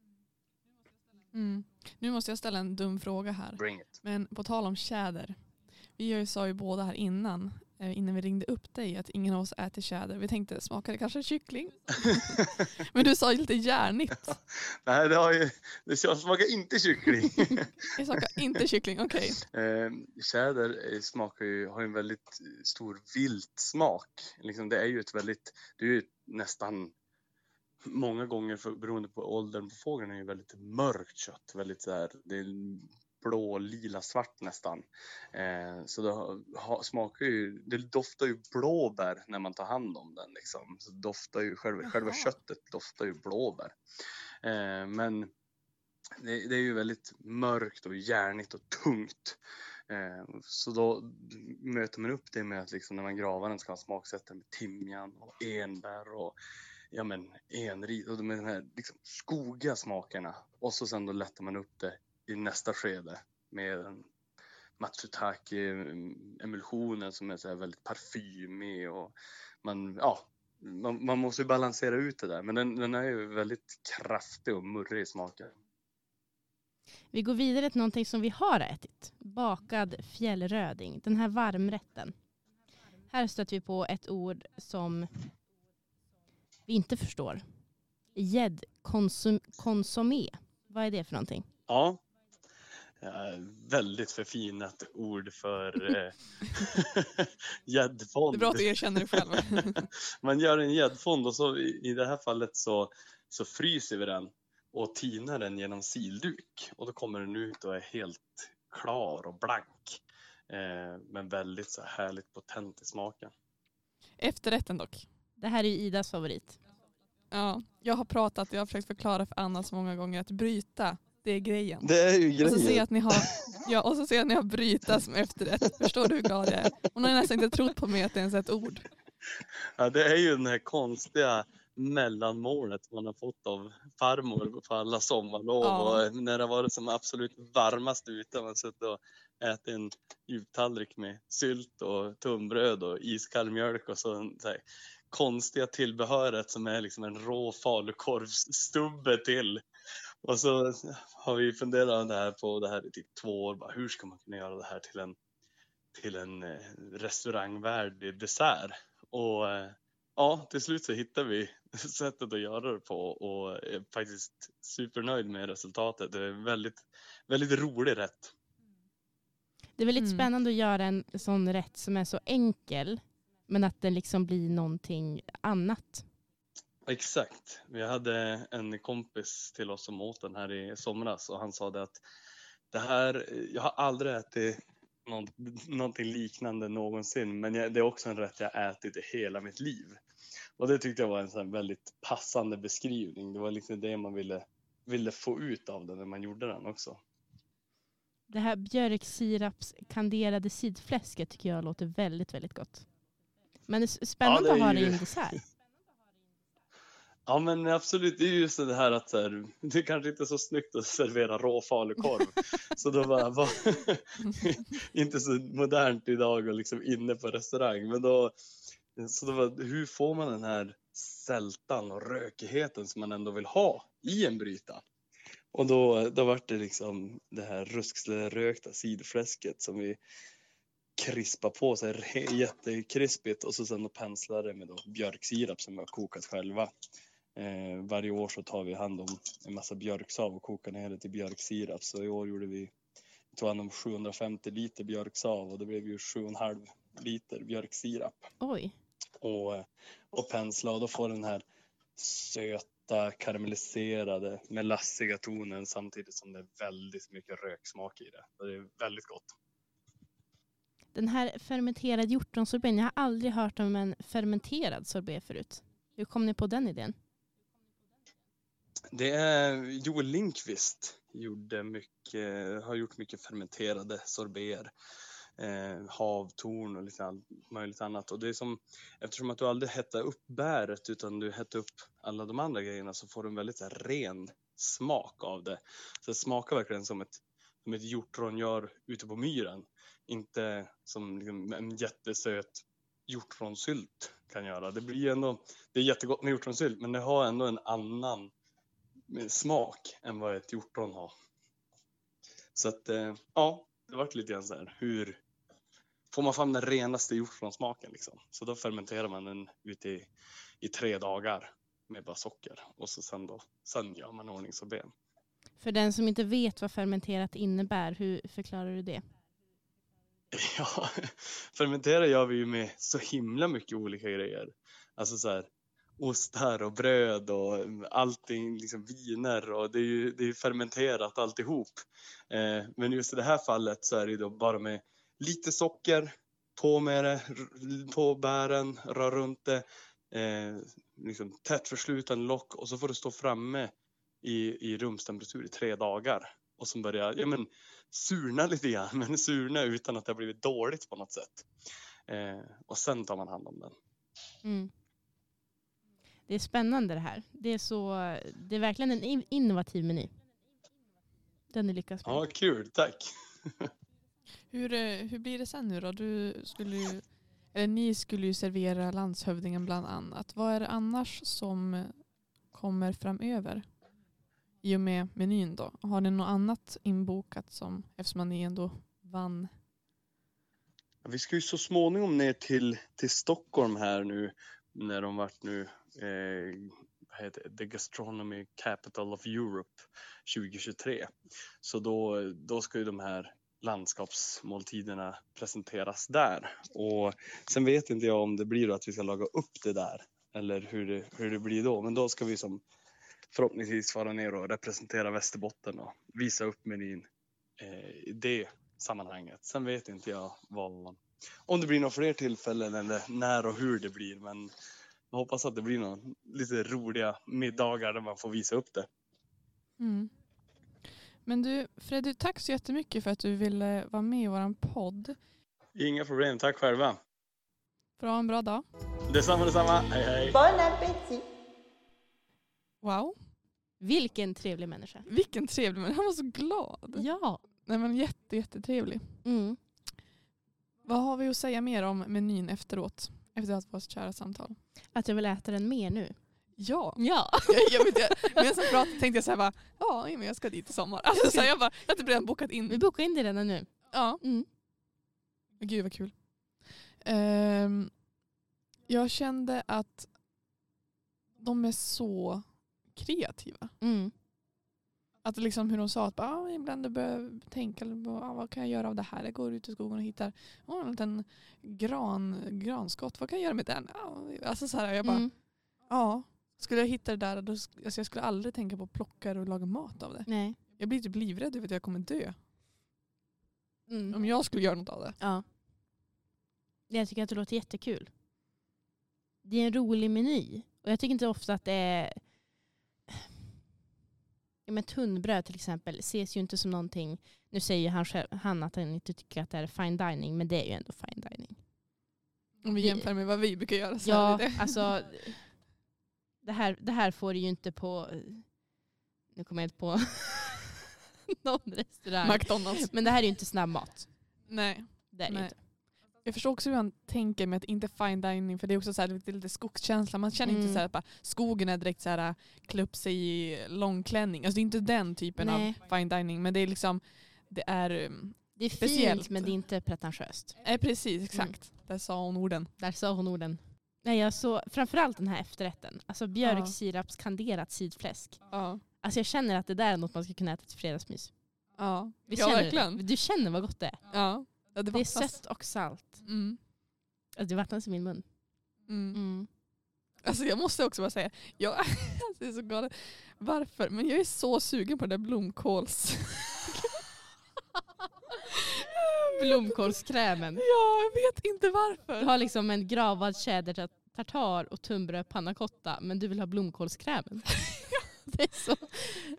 Mm. Nu måste jag ställa en dum fråga här. Bring it. Men på tal om tjäder. Vi sa ju båda här innan, eh, innan vi ringde upp dig, att ingen av oss äter tjäder. Vi tänkte, smakar det kanske kyckling? Men du sa ju lite järnigt. Nej, det, har ju, det smakar inte kyckling. Det smakar inte kyckling, okej. Eh, tjäder eh, smakar ju, har en väldigt stor viltsmak. Liksom, det är ju ett väldigt, det är ju nästan många gånger för, beroende på åldern på fågeln är ju väldigt mörkt kött. Väldigt så här, det är blå, lila, svart nästan. Eh, så det ha, smakar ju, det doftar ju blåbär när man tar hand om den liksom. Så doftar ju, själva, själva köttet doftar ju blåbär. Eh, men det, det, är ju väldigt mörkt och järnigt och tungt. Eh, så då möter man upp det med att liksom när man gravar den ska man smaksätta med timjan och enbär och ja men enrid och med de här liksom skogiga smakerna. Och så sen då lättar man upp det i nästa skede med en Matsutake-emulsionen mm, som är så väldigt parfymig och man, ja, man, man, måste ju balansera ut det där men den, den är ju väldigt kraftig och murrig i smaken. Vi går vidare till någonting som vi har ätit. Bakad fjällröding, den här varmrätten. Här stöter vi på ett ord som vi inte förstår. Gäddkonsumé. Vad är det för någonting? Ja, väldigt förfinat ord för eh, gäddfond. det är bra att du erkänner det själv. Man gör en gäddfond och så i det här fallet så, så fryser vi den och tinar den genom silduk och då kommer den ut och är helt klar och blank. Eh, men väldigt så härligt potent i smaken. Efterrätten dock. Det här är ju Idas favorit. Ja, jag har pratat, jag har försökt förklara för Anna så många gånger att bryta det är grejen. Det är ju grejen. Och så ser jag att ni har, ja, och så ser att ni har bryta som efterrätt. Förstår du hur glad jag är? Hon har nästan inte trott på mig att det ens är ett ord. Ja, det är ju den här konstiga mellanmålet man har fått av farmor på alla sommarlov ja. och när det var som absolut varmast ute. Man suttit och ätit en djuptallrik med sylt och tunnbröd och iskall mjölk och så, så här, konstiga tillbehöret som är liksom en rå falukorvsstubbe till och så har vi funderat det här på det här i typ två år. Bara, hur ska man kunna göra det här till en, till en eh, restaurangvärdig dessert? Och eh, ja, till slut så hittade vi sättet att göra det på och är faktiskt supernöjd med resultatet. Det är väldigt, väldigt rolig rätt. Det är väldigt mm. spännande att göra en sån rätt som är så enkel men att den liksom blir någonting annat. Exakt. Vi hade en kompis till oss som åt den här i somras och han sa det att det här, jag har aldrig ätit något, någonting liknande någonsin men jag, det är också en rätt jag ätit i hela mitt liv. Och det tyckte jag var en sån väldigt passande beskrivning. Det var liksom det man ville, ville få ut av den när man gjorde den också. Det här björksirapskanderade sidfläsket tycker jag låter väldigt, väldigt gott. Men det är spännande ja, det är att ha det i en dessert. Ja men absolut, det är just det här att här, det kanske inte är så snyggt att servera rå falukorv. så då var, var inte så modernt idag och liksom inne på restaurang. Men då, så då var, hur får man den här sältan och rökigheten som man ändå vill ha i en bryta? Och då, då var det liksom det här ruskslerökta sidfläsket som vi krispa på här jättekrispigt och så sen penslar det med då björksirap som vi har kokat själva. Eh, varje år så tar vi hand om en massa björksav och kokar ner det till björksirap. Så i år gjorde vi, tog hand om 750 liter björksav och det blev ju 7,5 liter björksirap. Oj. Och, eh, och pensla och då får den här söta karamelliserade melassiga tonen samtidigt som det är väldigt mycket röksmak i det. Så det är väldigt gott. Den här fermenterad hjortronsorbeten, jag har aldrig hört om en fermenterad sorbet förut. Hur kom ni på den idén? Det är Joel Linkvist gjorde mycket, har gjort mycket fermenterade sorbeter. Eh, havtorn och lite all, möjligt annat. Och det är som, eftersom att du aldrig hettar upp bäret utan du hettar upp alla de andra grejerna så får du en väldigt här, ren smak av det. Så det smakar verkligen som ett, som ett hjortron gör ute på myren. Inte som liksom, en jättesöt hjortronsylt kan göra. Det blir ändå, det är jättegott med hjortronsylt men det har ändå en annan smak än vad ett hjortron har. Så att eh, ja, det vart lite grann så här hur får man fram den renaste hjortronsmaken liksom. Så då fermenterar man den ute i, i tre dagar med bara socker och så sen då sen gör man ordningsoben. så ben. För den som inte vet vad fermenterat innebär, hur förklarar du det? Ja, fermentera gör vi ju med så himla mycket olika grejer. Alltså så här, ostar och bröd och allting, liksom viner och det är ju det är fermenterat alltihop. Eh, men just i det här fallet så är det då bara med lite socker, på med det, på bären, rör runt det, eh, liksom tätt förslutande lock och så får det stå framme i, i rumstemperatur i tre dagar och som börjar ja, men, surna lite grann, men surna utan att det har blivit dåligt på något sätt. Eh, och sen tar man hand om den. Mm. Det är spännande det här. Det är, så, det är verkligen en innovativ meny. Den är lyckas med. Ja, kul. Tack. hur, eh, hur blir det sen nu då? Du skulle ju, eller ni skulle ju servera landshövdingen bland annat. Vad är det annars som kommer framöver? I och med menyn då. Har ni något annat inbokat som, eftersom ni ändå vann? Vi ska ju så småningom ner till, till Stockholm här nu när de vart nu eh, heter The Gastronomy Capital of Europe 2023. Så då, då ska ju de här landskapsmåltiderna presenteras där. Och sen vet inte jag om det blir att vi ska laga upp det där eller hur det, hur det blir då. Men då ska vi som förhoppningsvis fara ner och representera Västerbotten och visa upp menyn eh, i det sammanhanget. Sen vet inte jag vad, om det blir några fler tillfällen eller när och hur det blir. Men jag hoppas att det blir några lite roliga middagar där man får visa upp det. Mm. Men du Freddy, tack så jättemycket för att du ville vara med i vår podd. Inga problem, tack själva. Ha en bra dag. Detsamma, detsamma. Hej, hej. Bon appétit! Wow. Vilken trevlig människa. Vilken trevlig människa. Han var så glad. Ja. Nej, men jätte, jättetrevlig. Mm. Vad har vi att säga mer om menyn efteråt? Efter att vårt kära samtal. Att jag vill äta den mer nu. Ja. Ja. jag, jag, vet, jag, medan jag pratade tänkte jag så här bara, ja men jag ska dit i sommar. Alltså, så här, jag, bara, jag har typ redan bokat in. Vi bokar in det redan nu. Ja. Mm. Gud vad kul. Um, jag kände att de är så kreativa. Mm. Att liksom hur de sa att ah, ibland du behöver tänka ah, vad kan jag göra av det här? Jag går ut i skogen och hittar oh, en liten gran, granskott. Vad kan jag göra med den? Ah, alltså så här, jag bara, Mm. ja. Skulle jag hitta det där, då, alltså jag skulle aldrig tänka på att plocka och laga mat av det. Nej. Jag blir typ livrädd över att jag kommer dö. Mm. Om jag skulle göra något av det. Ja. Jag tycker att det låter jättekul. Det är en rolig meny. Och jag tycker inte ofta att det är... Ja, men tunnbröd till exempel ses ju inte som någonting... Nu säger han, själv, han att han inte tycker att det är fine dining, men det är ju ändå fine dining. Om vi jämför med vad vi brukar göra så är Ja, det det. alltså... Det här, det här får du ju inte på... Nu kommer jag inte på någon restaurang. McDonalds. Men det här är ju inte snabbmat. Nej. Det är Nej. inte. Jag förstår också hur han tänker med att inte fine dining för det är också så här, lite, lite skogskänsla. Man känner Mm. inte så här, att bara, skogen är direkt så här klä upp sig i långklänning. Alltså det är inte den typen Nej. av fine dining men det är liksom det är um, Det är Speciellt. fint men det är inte pretentiöst. eh, precis exakt. Där sa hon orden. Där sa hon orden. Nej, jag så, framförallt den här efterrätten. Alltså björksirapskanderat sidfläsk. Ja. Alltså jag känner att det där är något man ska kunna äta till fredagsmys. Ja, Visst ja du verkligen. det? Du känner vad gott det är. Ja. Ja, det, Det är sött och salt. Mm. Alltså det vattnas i min mun. Mm. Mm. Alltså jag måste också bara säga, jag alltså det är så galet. Varför? Men jag är så sugen på det där blomkåls... Blomkålskrämen. Ja, jag vet inte varför. Du har liksom en gravad tjäder tartar och tunnbröd panna cotta men du vill ha blomkålskrämen. Det är så,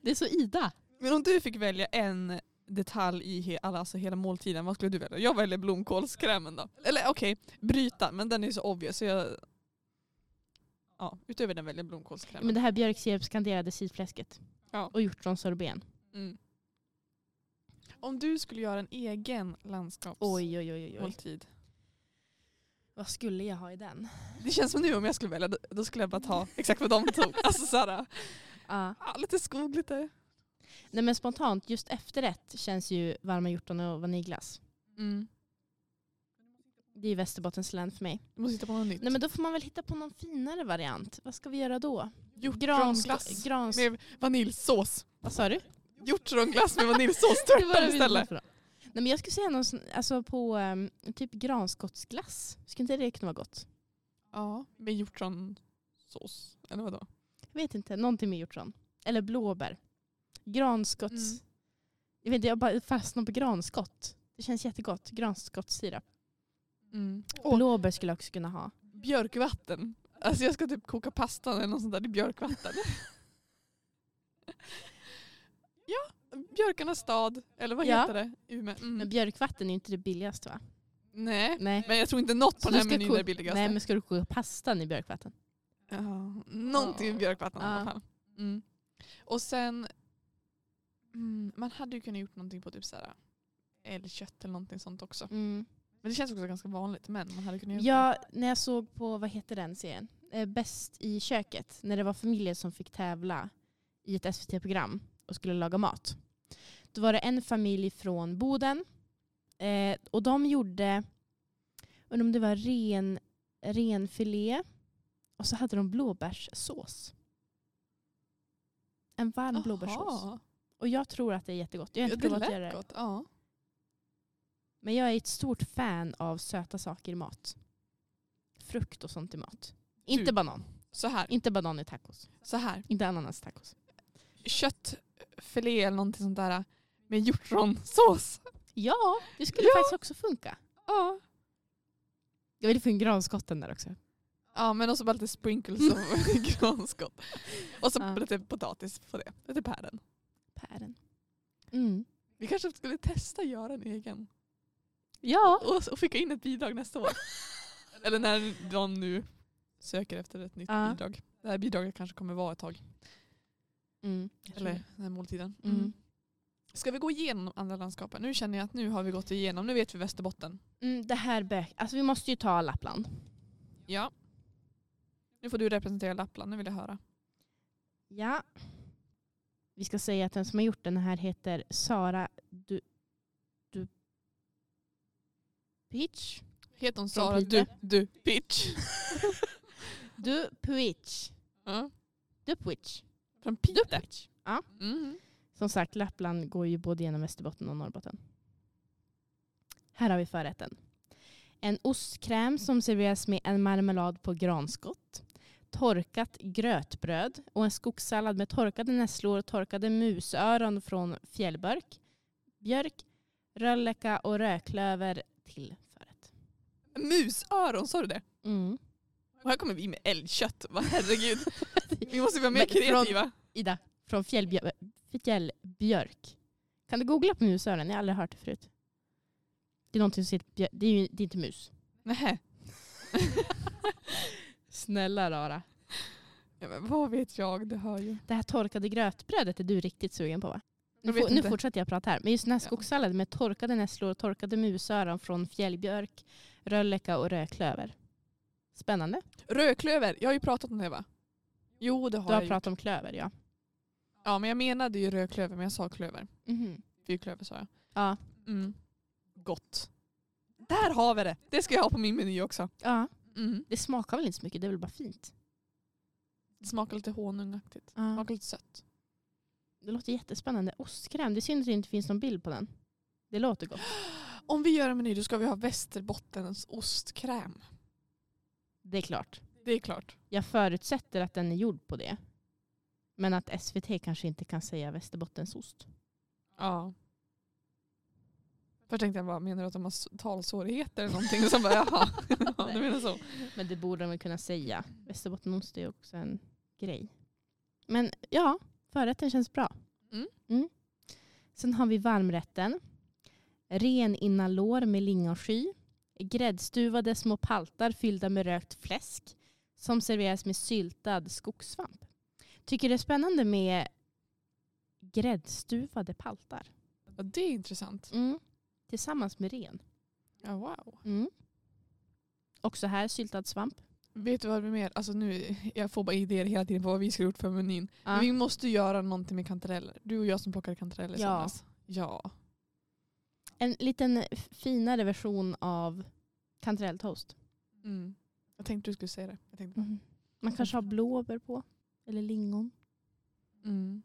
det är så Ida. Men om du fick välja en detalj i he, alltså hela måltiden, vad skulle du välja? Jag väljer blomkålskrämen då. Eller okej, bryta, men den är så obvious. Så jag, ja, utöver den väljer jag blomkålskrämen. Men det här björksirapskanderade sidfläsket. Ja. Och hjortronsorbeten. Mm. Om du skulle göra en egen landskapsmåltid. Vad skulle jag ha i den? Det känns som nu om jag skulle välja, då, skulle jag bara ta exakt vad de tog. Alltså såhär, Ja. ah, lite skog, lite... Nej men spontant, just efterrätt känns ju varma hjortron och vaniljglass. Mm. Det är ju Västerbottens län för mig. Du måste hitta på något nytt. Nej men då får man väl hitta på någon finare variant. Vad ska vi göra då? Hjortronglass Grans... med vaniljsås. Vad sa du? Hjortronglass med vaniljsås, tvärtom istället. Nej men jag skulle säga någon, alltså på um, typ granskottsglass. Skulle inte det kunna vara gott? Ja, med hjortronsås. Eller vadå? Jag vet inte, någonting med hjortron. Eller blåbär. Granskotts... Mm. Jag vet inte, jag bara fastnar på granskott. Det känns jättegott. Granskottssirap. Mm. Och Blåbär skulle jag också kunna ha. björkvatten. Alltså jag ska typ koka pasta eller något sånt där i björkvatten. ja, björkarnas stad. Eller vad Ja. heter det? Umeå. Men Mm. björkvatten är inte det billigaste va? Nej, Nej. men jag tror inte något på Så den här menyn är det billigaste. Nej men ska du koka pastan i björkvatten? Ja, någonting med björkvatten i Ja. alla fall. Mm. Och sen, mm, man hade ju kunnat gjort någonting på typ såhär älgkött eller någonting sånt också. Mm. Men det känns också ganska vanligt. Men man hade kunnat göra Ja, när jag såg på, vad heter den serien? Eh, Bäst i köket. När det var familjer som fick tävla i ett SVT-program och skulle laga mat. Då var det en familj från Boden. Eh, och de gjorde, undrar om det var ren, renfilé. Och så hade de blåbärssås. En varm blåbärssås. Och jag tror att det är jättegott. Jag har inte provat att göra det. gott. Ja. Men jag är ett stort fan av söta saker i mat. Frukt och sånt i mat. Inte banan. Så här. Inte banan i tacos. Så här. Inte ananas tacos. Köttfilé eller någonting sånt där med hjortronsås. Ja, det skulle Ja. faktiskt också funka. Ja. Jag vill få in granskotten där också. Ja men också bara lite sprinkles av granskott. Och så Ja. lite potatis på det. Lite päron. Pären. Mm. Vi kanske skulle testa att göra en egen. Ja. Och, och skicka in ett bidrag nästa år. Eller när de nu söker efter ett nytt Ja. bidrag. Det här bidraget kanske kommer vara ett tag. Mm. Eller det. den här måltiden. Mm. Ska vi gå igenom andra landskapen? Nu känner jag att nu har vi gått igenom. Nu vet vi Västerbotten. Mm, det här bök. Alltså vi måste ju ta Lappland. Ja. Nu får du representera Lappland. Nu vill jag höra. Ja. Vi ska säga att den som har gjort den här heter Sara du, du Pitch. Heter hon Sara du, du Pitch? Du Pitch. Ja. Du Pitch. Från? Pitch. Ja. Mm. Som sagt, Lappland går ju både genom Västerbotten och Norrbotten. Här har vi förrätten. En ostkräm som serveras med en marmelad på granskott. Torkat grötbröd och en skogssallad med torkade nässlor och torkade musöron från fjällbörk. Björk, rölleka och rödklöver till förrätt. Musöron, sa du det? Mm. Och här kommer vi med älgkött. Herregud. Vi måste vara mer Men från- kreativa. Ida, från fjällbjör fjällbjörk. Kan du googla på musöron? Jag har aldrig hört det förut. Det är någonting som sitter det är ju det är inte mus. Nej. Snälla rara. Ja, men vad vet jag? Det hör ju. Det här torkade grötbrödet är du riktigt sugen på va? Nu, får, nu fortsätter jag prata här. Men just den här Ja. skogssallad med torkade nässlor och torkade musöron från fjällbjörk, rölleka och rödklöver. Spännande. Rödklöver. Jag har ju pratat om det va? Jo det har Du har jag pratat om klöver ja. gjort. Ja men jag menade ju rödklöver men jag sa klöver. Mhm. Fyrklöver sa jag. Ja. Mm. Gott. Där har vi det. Det ska jag ha på min meny också. ja. Mm. Det smakar väl inte så mycket, det är väl bara fint. Det smakar lite honungaktigt. Ja. Smakar lite sött. Det låter jättespännande. Ostkräm, det är synd att det inte finns någon bild på den. Det låter gott. Om vi gör en meny då ska vi ha Västerbottens ostkräm. Det är klart. Det är klart. Jag förutsätter att den är gjord på det. Men att SVT kanske inte kan säga Västerbottensost. Ja. Först tänkte jag bara, menar du att de har talsvårigheter eller någonting? Och så bara, jaha. ja, du menar så. Men det borde de väl kunna säga. Västerbottenost är också en grej. Men ja, Förrätten känns bra. Mm. Sen har vi varmrätten. Reninnanlår med lingonsky. Gräddstuvade små paltar fyllda med rökt fläsk som serveras med syltad skogssvamp. Tycker det är spännande med gräddstuvade paltar. Ja, det är intressant. Mm. Tillsammans med ren. Ja, wow. Mm. Också här syltad svamp. Vet du vad är mer? Alltså nu, jag får bara idéer hela tiden på vad vi ska gjort för menyn. Ja. Men vi måste göra någonting med kantareller. Du och jag som plockade kantareller Ja. somras. Ja. En liten finare version av kantarelltoast. Mm. Jag tänkte du skulle säga det. Jag tänkte. Mm. Man kanske har blåbär på. Eller lingon. Mm.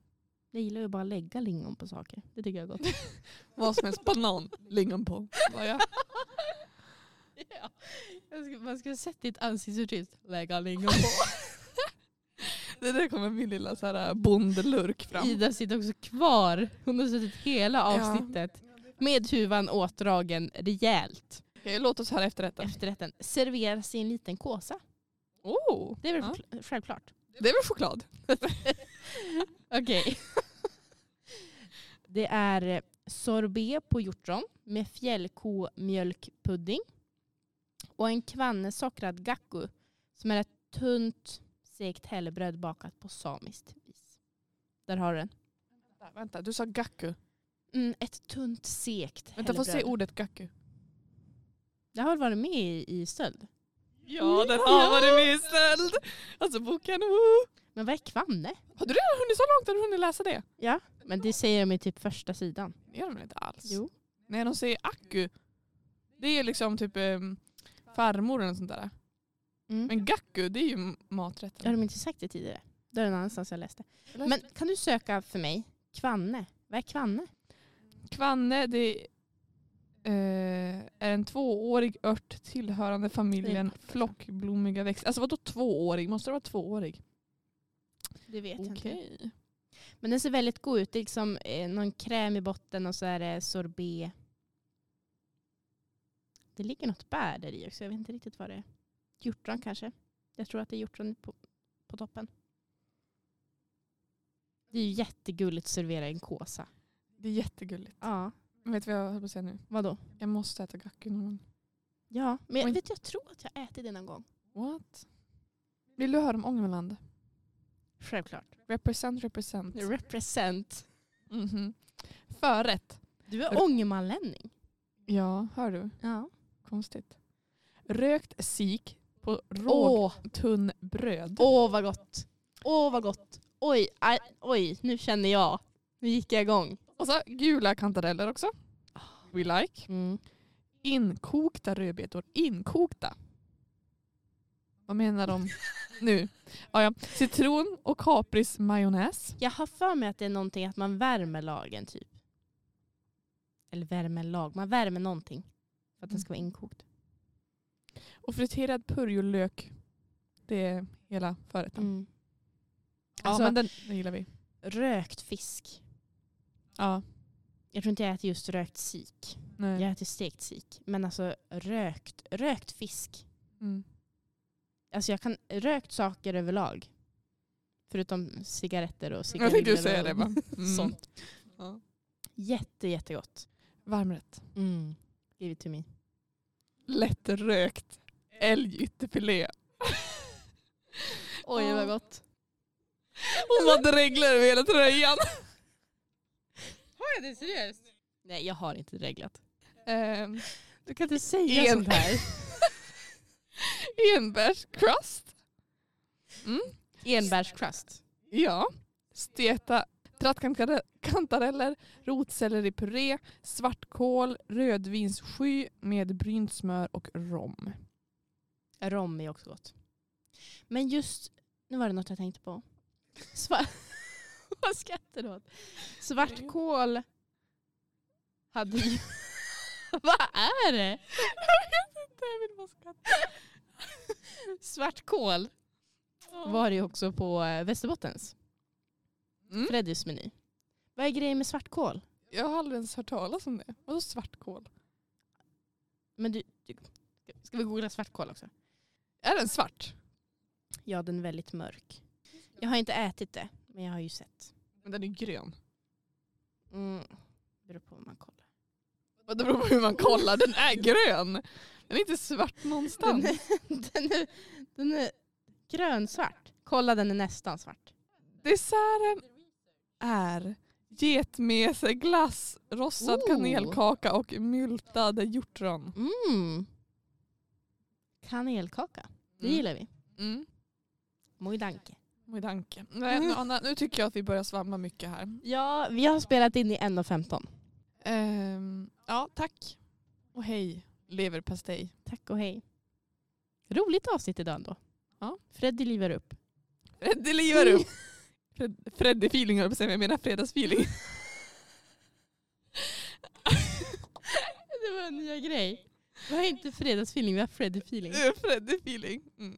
Jag gillar ju bara att lägga lingon på saker. Det tycker jag är gott. Vad som helst. Banan. Lingon på. Bara, ja. ja. Jag skulle, man skulle sett ditt ansiktsuttryck. Lägga lingon på. Det där kommer min lilla så här, bondelurk fram. Ida sitter också kvar. Hon har suttit hela avsnittet. Med huvan åtdragen rejält. Okej, låt oss höra efterrätten. Efterrätten serveras i en liten kåsa. Oh, Det är väl Ja. självklart. Det är väl choklad? Okej. Det är eh, sorbet på hjortron med fjällkomjölkpudding. Och en kvanne sockrad gakku som är ett tunt segt hällebröd bakat på samiskt vis. Där har du den. Vänta, vänta, du sa gakku. Mm, ett tunt segt Vänta, få se hällebröd. ordet gakku. Det har väl varit med i, i stöld. Ja, den har varit med i stöld. Alltså boken, woo. Men vad är kvanne? Har du redan hunnit så långt? Har du hunnit läsa det? Ja, men det säger de i typ första sidan. Det gör de inte alls? Jo. Nej, de säger akku. Det är liksom typ um, farmor eller något sånt där. Mm. Men gakku, det är ju Har maträtten. de inte sagt det tidigare? Det är någon annanstans jag läste. Jag läste- Men kan du söka för mig? Kvanne. Vad är kvanne? Kvanne, det eh, är en tvåårig ört tillhörande familjen flockblommiga växter. Alltså vadå tvåårig? Måste det vara tvåårig? Det vet jag inte. Men den ser väldigt god ut. Det är liksom eh, någon kräm i botten och så är det sorbet. Det ligger något bär där i också. Jag vet inte riktigt vad det är. Hjortron kanske. Jag tror att det är hjortron på, på toppen. Det är ju jättegulligt att servera en kåsa. Det är jättegulligt. Ja. Vet du vad jag höll på att säga nu? Vadå? Jag måste äta gakku någon gång. Ja, men jag, vet, jag tror att jag ätit det någon gång. What? Vill du höra om Ångermanland? Självklart. Represent, represent. Represent. Mhm. Förrätt. Du är ångermanlänning. Ja, hör du? Ja. Konstigt. Rökt sik på rågtunnbröd. åh vad gott. Åh vad gott. Oj, aj, oj, nu känner jag. Nu gick jag igång. Och så gula kantareller också. We like. Mm. Inkokta rödbetor. Inkokta. Vad menar de nu? Ja, ja. Citron och kaprismajonnäs. Jag har för mig att det är någonting att man värmer lagen typ. Eller värmer lag. Man värmer någonting. För att den ska vara inkokt. Och friterad purjolök. Det är hela förrätten. Mm. Ja, Alltså- men den, den gillar vi. Rökt fisk. Ja. Jag tror inte jag äter just rökt sik. Nej. Jag äter stekt sik. Men alltså rökt, rökt fisk. Mm. Alltså jag kan rökt saker överlag. Förutom cigaretter och Jag cigariller. tänkte säga det bara. Mm. Sånt. Ja. Jätte, jättegott. Varmrätt. Mm. Give it to me. Lättrökt älgytterfilé. Oj vad gott. Hon bara dreglar över hela tröjan. Jag det seriöst? Nej jag har inte reglat. Ehm, Du kan inte säga En- sånt här. Enbärscrust. Mm. Enbärscrust. Ja. Steta trattkantareller, rotselleripuré, svartkål, rödvinssky med brynt smör och rom. Rom är också gott. Men just, nu var det något jag tänkte på. Svar- Vad skrattar du åt? Svartkål hade ju... Vad är det? Jag vet inte, jag vill bara skratta. Svartkål var det ju också på eh, Västerbottens. Mm. Freddys meny. Vad är grejen med svartkål? Jag har aldrig ens hört talas om det. Vadå svartkål? Men du, du, ska vi googla svartkål också? Är den svart? Ja, den är väldigt mörk. Jag har inte ätit det, men jag har ju sett. Men den är grön. Mm. Beror på vad man kollar. Det beror på hur man kollar. Den är grön. Den är inte svart Den någonstans. är, den är, den är grönsvart. Kolla den är nästan svart. Desserten är getmeseglass, rostad Oh. kanelkaka och myltade hjortron. Mm. Kanelkaka. Det Mm. gillar vi. Mm. Muy danke. Med danke. Nej, nu, Anna, nu tycker jag att vi börjar svamla mycket här. Ja, vi har spelat in i 1.15. Ehm, ja, tack. Och hej, leverpastej. Tack och hej. Roligt avsnitt idag ändå. Ja. Freddy livar upp. Freddy livar upp. Fred, Freddy-feeling höll jag på att säga, men jag menar fredagsfeeling. Det var en nya grej. Vi har inte fredagsfeeling, vi har Freddy-feeling. Freddy-feeling. Mm.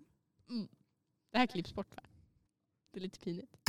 Det här klipps bort va? Det är lite pinigt.